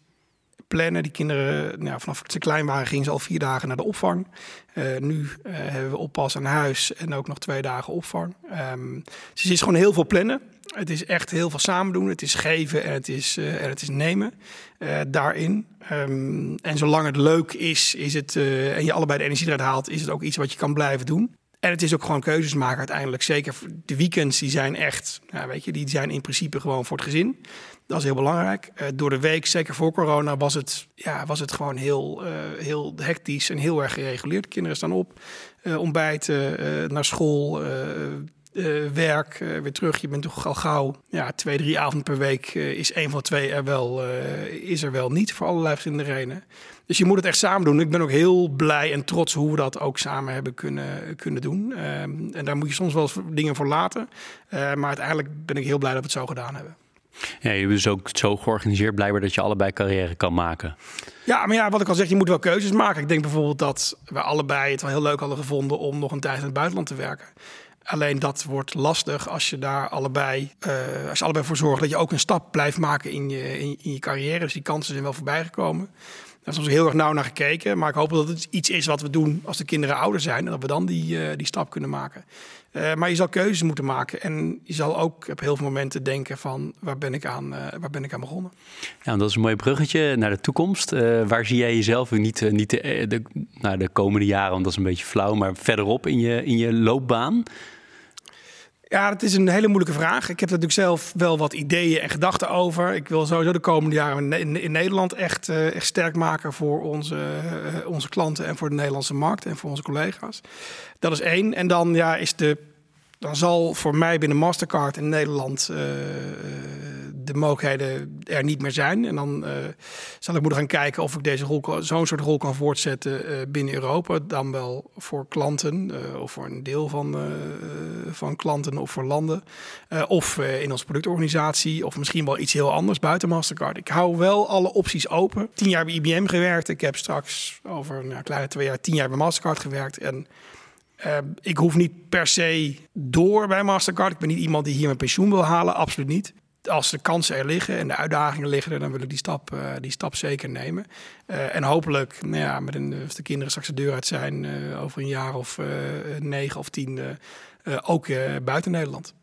plannen. Die kinderen, nou, vanaf ze klein waren, gingen ze al vier dagen naar de opvang. Uh, nu hebben we oppas aan huis en ook nog twee dagen opvang. Um, dus het is gewoon heel veel plannen. Het is echt heel veel samen doen. Het is geven en het is, en het is nemen daarin. Um, en zolang het leuk is, is het, en je allebei de energie eruit haalt, is het ook iets wat je kan blijven doen. En het is ook gewoon keuzes maken uiteindelijk. Zeker de weekends, die zijn echt, nou weet je, die zijn in principe gewoon voor het gezin. Dat is heel belangrijk. door de week, zeker voor corona, was het, ja, was het gewoon heel, heel hectisch en heel erg gereguleerd. kinderen staan op, ontbijten, naar school, uh, werk, uh, weer terug. Je bent toch al gauw, ja, twee, drie avonden per week uh, is één van twee er wel, is er wel niet voor allerlei verschillende redenen. Dus je moet het echt samen doen. Ik ben ook heel blij en trots hoe we dat ook samen hebben kunnen, kunnen doen. Ehm, en daar moet je soms wel dingen voor laten. maar uiteindelijk ben ik heel blij dat we het zo gedaan hebben. Ja, je hebt dus ook zo georganiseerd blijkbaar dat je allebei carrière kan maken. Ja, maar ja, wat ik al zeg, je moet wel keuzes maken. Ik denk bijvoorbeeld dat we allebei het wel heel leuk hadden gevonden om nog een tijd in het buitenland te werken. Alleen dat wordt lastig als je daar allebei, uh, als je allebei voor zorgt dat je ook een stap blijft maken in je, in, je carrière. Dus die kansen zijn wel voorbij gekomen. Daar is ons heel erg nauw naar gekeken. Maar ik hoop dat het iets is wat we doen als de kinderen ouder zijn. En dat we dan die, uh, die stap kunnen maken. Uh, maar je zal keuzes moeten maken. En je zal ook op heel veel momenten denken van waar ben ik aan, waar ben ik aan begonnen. Ja, dat is een mooi bruggetje naar de toekomst. waar zie jij jezelf niet, niet de, de, nou, de komende jaren, want dat is een beetje flauw. Maar verderop in je, in je loopbaan? Ja, dat is een hele moeilijke vraag. Ik heb natuurlijk zelf wel wat ideeën en gedachten over. Ik wil sowieso de komende jaren in, Nederland echt, uh, echt sterk maken voor onze, uh, onze klanten en voor de Nederlandse markt en voor onze collega's. Dat is één. En dan ja, is de dan zal voor mij binnen Mastercard in Nederland uh, de mogelijkheden er niet meer zijn. En dan uh, zal ik moeten gaan kijken of ik deze rol, zo'n soort rol kan voortzetten uh, binnen Europa. Dan wel voor klanten of voor een deel van, van klanten of voor landen. of in onze productorganisatie of misschien wel iets heel anders buiten Mastercard. Ik hou wel alle opties open. Tien jaar bij IBM gewerkt. Ik heb straks over nou, kleine twee jaar tien jaar bij Mastercard gewerkt. En ik hoef niet per se door bij Mastercard. Ik ben niet iemand die hier mijn pensioen wil halen, absoluut niet. Als de kansen er liggen en de uitdagingen liggen dan wil ik die stap, uh, die stap zeker nemen. Uh, en hopelijk, nou ja, met een, als de kinderen straks de deur uit zijn, over een jaar of negen of tien, ook buiten Nederland.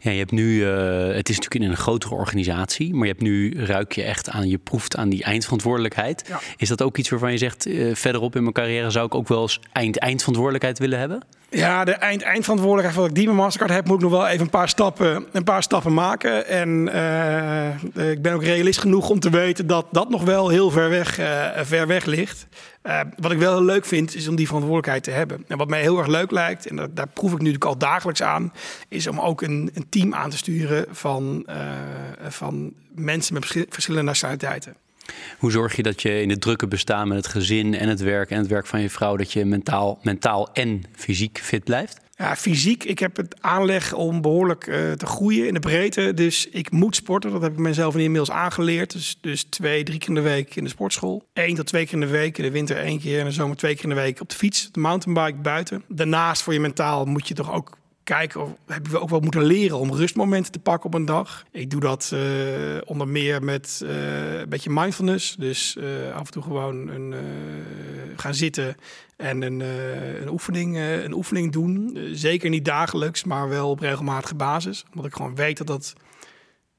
Ja, je hebt nu, het is natuurlijk in een grotere organisatie, maar je hebt nu ruik je echt aan, je proeft aan die eindverantwoordelijkheid. Ja. Is dat ook iets waarvan je zegt, verderop in mijn carrière zou ik ook wel eens eind-eindverantwoordelijkheid willen hebben? Ja, de eind eindverantwoordelijkheid wat ik die met Mastercard heb, moet ik nog wel even een paar stappen, een paar stappen maken. En uh, ik ben ook realist genoeg om te weten dat dat nog wel heel ver weg, uh, ver weg ligt. Wat ik wel heel leuk vind, is om die verantwoordelijkheid te hebben. En wat mij heel erg leuk lijkt, en dat, daar proef ik nu natuurlijk al dagelijks aan, is om ook een, een team aan te sturen van, van mensen met verschillende nationaliteiten. Hoe zorg je dat je in het drukke bestaan met het gezin en het werk en het werk van je vrouw, dat je mentaal, mentaal en fysiek fit blijft? Ja, fysiek. Ik heb het aanleg om behoorlijk uh, te groeien in de breedte. Dus ik moet sporten. Dat heb ik mezelf inmiddels aangeleerd. Dus, dus twee, drie keer in de week in de sportschool. Eén tot twee keer in de week. In de winter één keer. En de zomer twee keer in de week op de fiets. De mountainbike buiten. Daarnaast voor je mentaal moet je toch ook kijken of hebben we ook wel moeten leren om rustmomenten te pakken op een dag. Ik doe dat uh, onder meer met uh, een beetje mindfulness. Dus uh, af en toe gewoon een, gaan zitten en een, een, oefening, een oefening doen. zeker niet dagelijks, maar wel op regelmatige basis. Omdat ik gewoon weet dat dat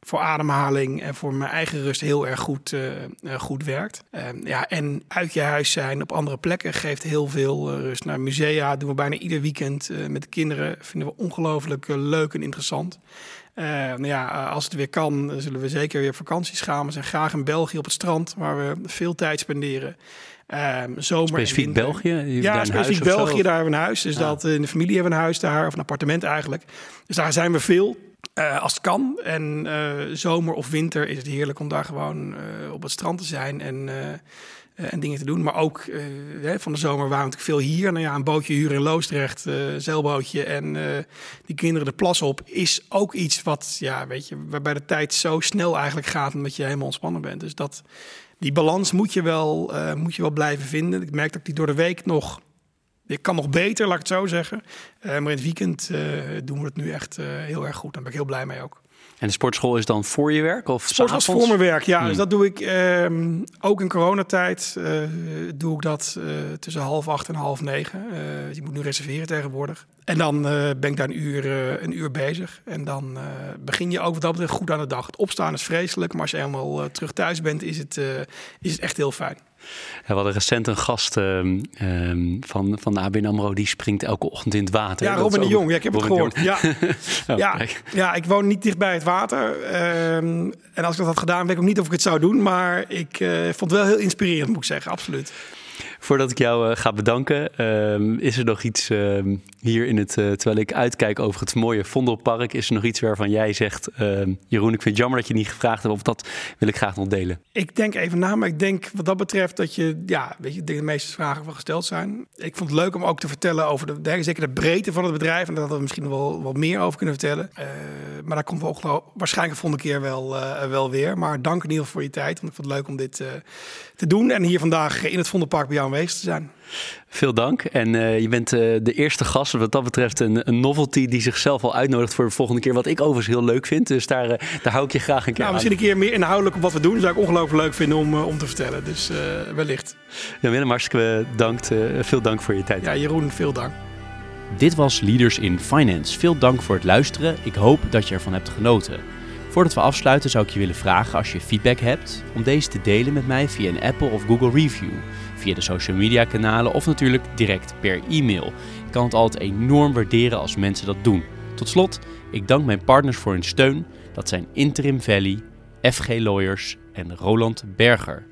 voor ademhaling en voor mijn eigen rust heel erg goed, uh, goed werkt. Uh, ja, en uit je huis zijn op andere plekken geeft heel veel uh, rust. Naar musea doen we bijna ieder weekend met de kinderen. Vinden we ongelooflijk leuk en interessant. nou ja, als het weer kan, zullen we zeker weer vakanties gaan. We zijn graag in België op het strand, waar we veel tijd spenderen. Um, zomer specifiek België? Ja, specifiek België, daar hebben we een huis. Dus dat in de familie hebben we een huis daar, of een appartement eigenlijk. Dus daar zijn we veel. Uh, als het kan. En uh, zomer of winter is het heerlijk om daar gewoon uh, op het strand te zijn en, en dingen te doen. Maar ook hè, van de zomer waren natuurlijk veel hier. Nou ja, een bootje huren in Loosdrecht, zeilbootje en die kinderen de plas op... is ook iets wat, ja, weet je, waarbij de tijd zo snel eigenlijk gaat... omdat je helemaal ontspannen bent. Dus dat, die balans moet je, wel, moet je wel blijven vinden. Ik merk dat ik die door de week nog ik kan nog beter, laat ik het zo zeggen. Uh, maar in het weekend uh, doen we het nu echt uh, heel erg goed. Daar ben ik heel blij mee ook. En de sportschool is dan voor je werk? Of sportschool is voor mijn werk, ja. Hmm. Dus dat doe ik ehm, ook in coronatijd. doe ik dat tussen half acht en half negen. je moet nu reserveren tegenwoordig. En dan ben ik daar een uur, een uur bezig. En dan begin je ook wat dat betreft goed aan de dag. Het opstaan is vreselijk, maar als je helemaal terug thuis bent, is het, is het echt heel fijn. We hadden recent een gast ehm, ehm, van, van de ABN AMRO, die springt elke ochtend in het water. Ja, Robin de Jong, ja, ik heb het gehoord. Ja. Oh, ja, ja, ik woon niet dicht bij het water. Ehm, en als ik dat had gedaan, weet ik ook niet of ik het zou doen. Maar ik uh, vond het wel heel inspirerend, moet ik zeggen, absoluut. Voordat ik jou uh, ga bedanken, uh, is er nog iets uh, hier in het, uh, terwijl ik uitkijk over het mooie Vondelpark, is er nog iets waarvan jij zegt, ehm, Jeroen, ik vind het jammer dat je niet gevraagd hebt, of dat wil ik graag nog delen? Ik denk even na, maar ik denk wat dat betreft dat je, ja, weet je, de meeste vragen wel gesteld zijn. Ik vond het leuk om ook te vertellen over de, zeker de breedte van het bedrijf, en daar hadden we misschien wel wat meer over kunnen vertellen. Eh, maar daar komt we ook waarschijnlijk de volgende keer wel, wel weer. Maar dank in voor je tijd, want ik vond het leuk om dit te doen en hier vandaag in het Vondelpark bij jou aanwezig te zijn. Veel dank. En uh, je bent uh, de eerste gast, wat dat betreft, een, een, novelty die zichzelf al uitnodigt voor de volgende keer. Wat ik overigens heel leuk vind. Dus daar, uh, daar hou ik je graag een keer nou, Misschien een keer meer inhoudelijk op wat we doen. Dat zou ik ongelooflijk leuk vinden om, om te vertellen. Dus wellicht. Ja, Willem, hartstikke bedankt. veel dank voor je tijd. Ja, Jeroen, veel dank. Dit was Leaders in Finance. Veel dank voor het luisteren. Ik hoop dat je ervan hebt genoten. Voordat we afsluiten zou ik je willen vragen als je feedback hebt om deze te delen met mij via een Apple of Google review, via de social media kanalen of natuurlijk direct per e-mail. Ik kan het altijd enorm waarderen als mensen dat doen. Tot slot, ik dank mijn partners voor hun steun. Dat zijn Interim Valley, FG Lawyers en Roland Berger.